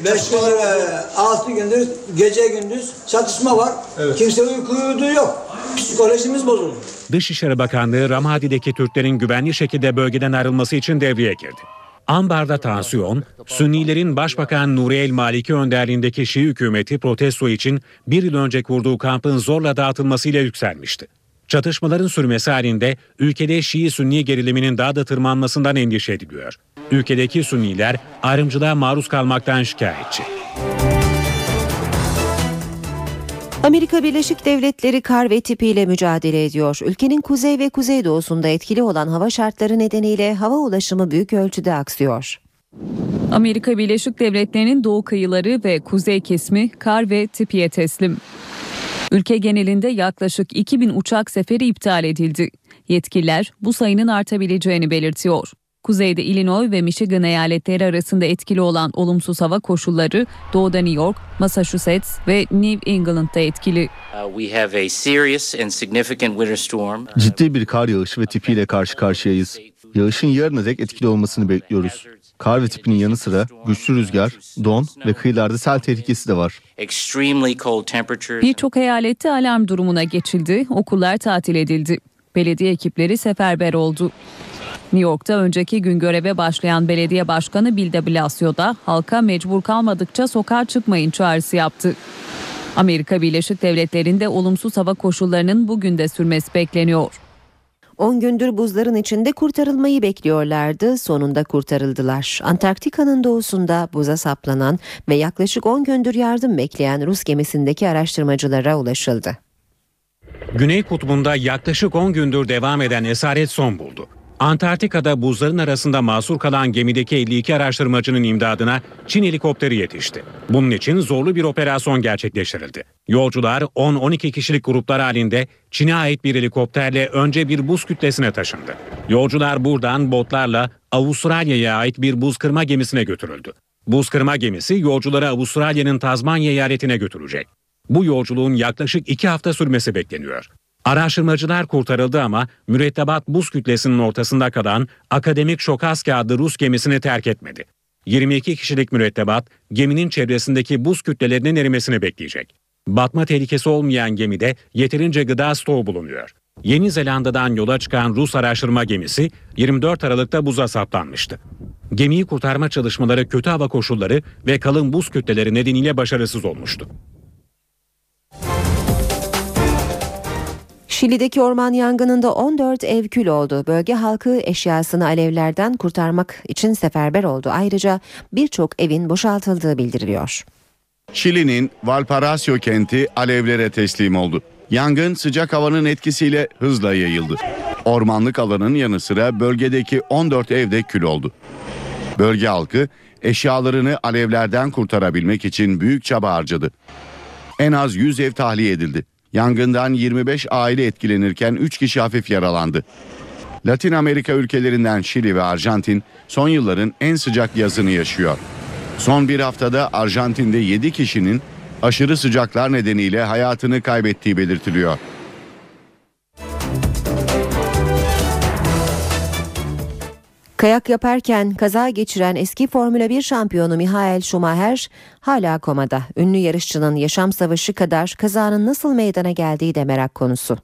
5 gündür, 6 gündür gece gündüz çatışma var. Kimse uyku uyuduğu yok. Psikolojimiz bozuldu. Dışişleri Bakanlığı Ramadi'deki Türklerin güvenli şekilde bölgeden ayrılması için devreye girdi. Ambar'da tansiyon, Sünnilerin Başbakan Nuri El Maliki önderliğindeki Şii hükümeti protesto için bir yıl önce kurduğu kampın zorla dağıtılmasıyla yükselmişti. Çatışmaların sürmesi halinde ülkede Şii-Sünni geriliminin daha da tırmanmasından endişe ediliyor. Ülkedeki Sünniler ayrımcılığa maruz kalmaktan şikayetçi. Amerika Birleşik Devletleri kar ve tipiyle mücadele ediyor. Ülkenin kuzey ve kuzeydoğusunda etkili olan hava şartları nedeniyle hava ulaşımı büyük ölçüde aksıyor. Amerika Birleşik Devletleri'nin doğu kıyıları ve kuzey kesimi kar ve tipiye teslim. Ülke genelinde yaklaşık 2000 uçak seferi iptal edildi. Yetkililer bu sayının artabileceğini belirtiyor. Kuzeyde Illinois ve Michigan eyaletleri arasında etkili olan olumsuz hava koşulları doğuda New York, Massachusetts ve New England'da etkili. Ciddi bir kar yağışı ve tipiyle karşı karşıyayız. Yağışın yarına dek etkili olmasını bekliyoruz. Kar ve tipinin yanı sıra güçlü rüzgar, don ve kıyılarda sel tehlikesi de var. Birçok eyalette alarm durumuna geçildi, okullar tatil edildi. Belediye ekipleri seferber oldu. New York'ta önceki gün göreve başlayan belediye başkanı Bill de Blasio da halka mecbur kalmadıkça sokağa çıkmayın çağrısı yaptı. Amerika Birleşik Devletleri'nde olumsuz hava koşullarının bugün de sürmesi bekleniyor. 10 gündür buzların içinde kurtarılmayı bekliyorlardı. Sonunda kurtarıldılar. Antarktika'nın doğusunda buza saplanan ve yaklaşık 10 gündür yardım bekleyen Rus gemisindeki araştırmacılara ulaşıldı. Güney kutbunda yaklaşık 10 gündür devam eden esaret son buldu. Antarktika'da buzların arasında mahsur kalan gemideki 52 araştırmacının imdadına Çin helikopteri yetişti. Bunun için zorlu bir operasyon gerçekleştirildi. Yolcular 10-12 kişilik gruplar halinde Çin'e ait bir helikopterle önce bir buz kütlesine taşındı. Yolcular buradan botlarla Avustralya'ya ait bir buz kırma gemisine götürüldü. Buz kırma gemisi yolcuları Avustralya'nın Tazmanya eyaletine götürecek. Bu yolculuğun yaklaşık iki hafta sürmesi bekleniyor. Araştırmacılar kurtarıldı ama mürettebat buz kütlesinin ortasında kalan akademik Şokaski adlı Rus gemisini terk etmedi. 22 kişilik mürettebat geminin çevresindeki buz kütlelerinin erimesini bekleyecek. Batma tehlikesi olmayan gemide yeterince gıda stoğu bulunuyor. Yeni Zelanda'dan yola çıkan Rus araştırma gemisi 24 Aralık'ta buza saplanmıştı. Gemiyi kurtarma çalışmaları kötü hava koşulları ve kalın buz kütleleri nedeniyle başarısız olmuştu. Şili'deki orman yangınında 14 ev kül oldu. Bölge halkı eşyasını alevlerden kurtarmak için seferber oldu. Ayrıca birçok evin boşaltıldığı bildiriliyor. Şili'nin Valparaiso kenti alevlere teslim oldu. Yangın sıcak havanın etkisiyle hızla yayıldı. Ormanlık alanın yanı sıra bölgedeki 14 evde kül oldu. Bölge halkı eşyalarını alevlerden kurtarabilmek için büyük çaba harcadı. En az 100 ev tahliye edildi. Yangından 25 aile etkilenirken 3 kişi hafif yaralandı. Latin Amerika ülkelerinden Şili ve Arjantin son yılların en sıcak yazını yaşıyor. Son bir haftada Arjantin'de 7 kişinin aşırı sıcaklar nedeniyle hayatını kaybettiği belirtiliyor. Kayak yaparken kaza geçiren eski Formula 1 şampiyonu Michael Schumacher hala komada. Ünlü yarışçının yaşam savaşı kadar kazanın nasıl meydana geldiği de merak konusu.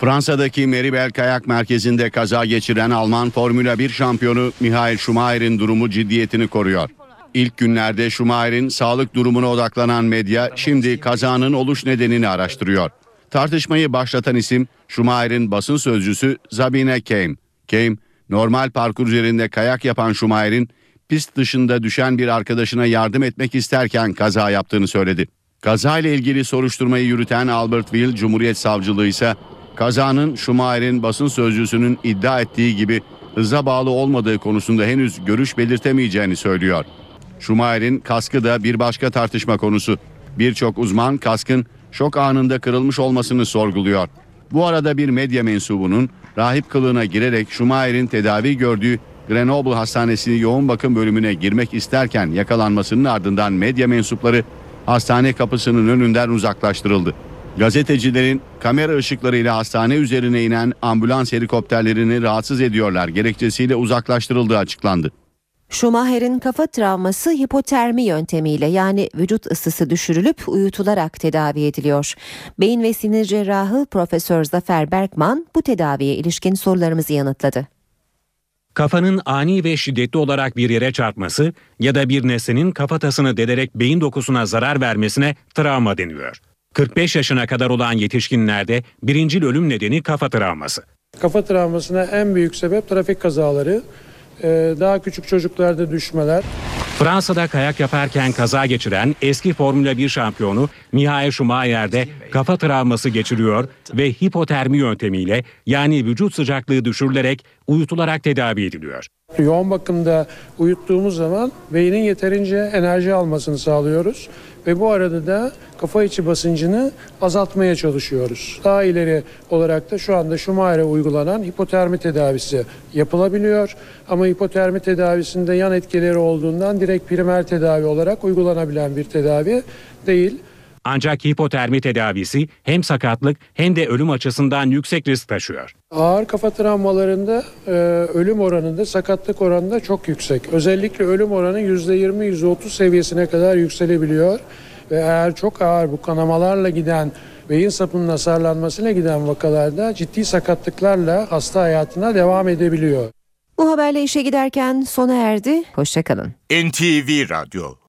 Fransa'daki Meribel Kayak Merkezi'nde kaza geçiren Alman Formula 1 şampiyonu Michael Schumacher'in durumu ciddiyetini koruyor. İlk günlerde Schumacher'in sağlık durumuna odaklanan medya şimdi kazanın oluş nedenini araştırıyor. Tartışmayı başlatan isim Schumacher'in basın sözcüsü Sabine Keim. Keim, Normal parkur üzerinde kayak yapan Schumacher'in pist dışında düşen bir arkadaşına yardım etmek isterken kaza yaptığını söyledi. Kaza ile ilgili soruşturmayı yürüten Albertville Cumhuriyet Savcılığı ise kazanın Schumacher'in basın sözcüsünün iddia ettiği gibi hıza bağlı olmadığı konusunda henüz görüş belirtemeyeceğini söylüyor. Schumacher'in kaskı da bir başka tartışma konusu. Birçok uzman kaskın şok anında kırılmış olmasını sorguluyor. Bu arada bir medya mensubunun rahip kılığına girerek Schumacher'in tedavi gördüğü Grenoble Hastanesi yoğun bakım bölümüne girmek isterken yakalanmasının ardından medya mensupları hastane kapısının önünden uzaklaştırıldı. Gazetecilerin kamera ışıklarıyla hastane üzerine inen ambulans helikopterlerini rahatsız ediyorlar gerekçesiyle uzaklaştırıldığı açıklandı. Schumacher'in kafa travması hipotermi yöntemiyle yani vücut ısısı düşürülüp uyutularak tedavi ediliyor. Beyin ve sinir cerrahı Profesör Zafer Berkman bu tedaviye ilişkin sorularımızı yanıtladı. Kafanın ani ve şiddetli olarak bir yere çarpması ya da bir nesnenin kafatasını delerek beyin dokusuna zarar vermesine travma deniyor. 45 yaşına kadar olan yetişkinlerde birincil ölüm nedeni kafa travması. Kafa travmasına en büyük sebep trafik kazaları, daha küçük çocuklarda düşmeler. Fransa'da kayak yaparken kaza geçiren eski Formula 1 şampiyonu Michael Schumacher de kafa travması geçiriyor ve hipotermi yöntemiyle yani vücut sıcaklığı düşürülerek uyutularak tedavi ediliyor. Yoğun bakımda uyuttuğumuz zaman beynin yeterince enerji almasını sağlıyoruz ve bu arada da kafa içi basıncını azaltmaya çalışıyoruz. Daha ileri olarak da şu anda Schumacher'e uygulanan hipotermi tedavisi yapılabiliyor. Ama hipotermi tedavisinde yan etkileri olduğundan direkt primer tedavi olarak uygulanabilen bir tedavi değil. Ancak hipotermi tedavisi hem sakatlık hem de ölüm açısından yüksek risk taşıyor. Ağır kafa travmalarında e, ölüm oranında sakatlık oranında çok yüksek. Özellikle ölüm oranı %20-%30 seviyesine kadar yükselebiliyor. Ve eğer çok ağır bu kanamalarla giden beyin sapının hasarlanmasıyla giden vakalarda ciddi sakatlıklarla hasta hayatına devam edebiliyor. Bu haberle işe giderken sona erdi. Hoşçakalın. NTV Radyo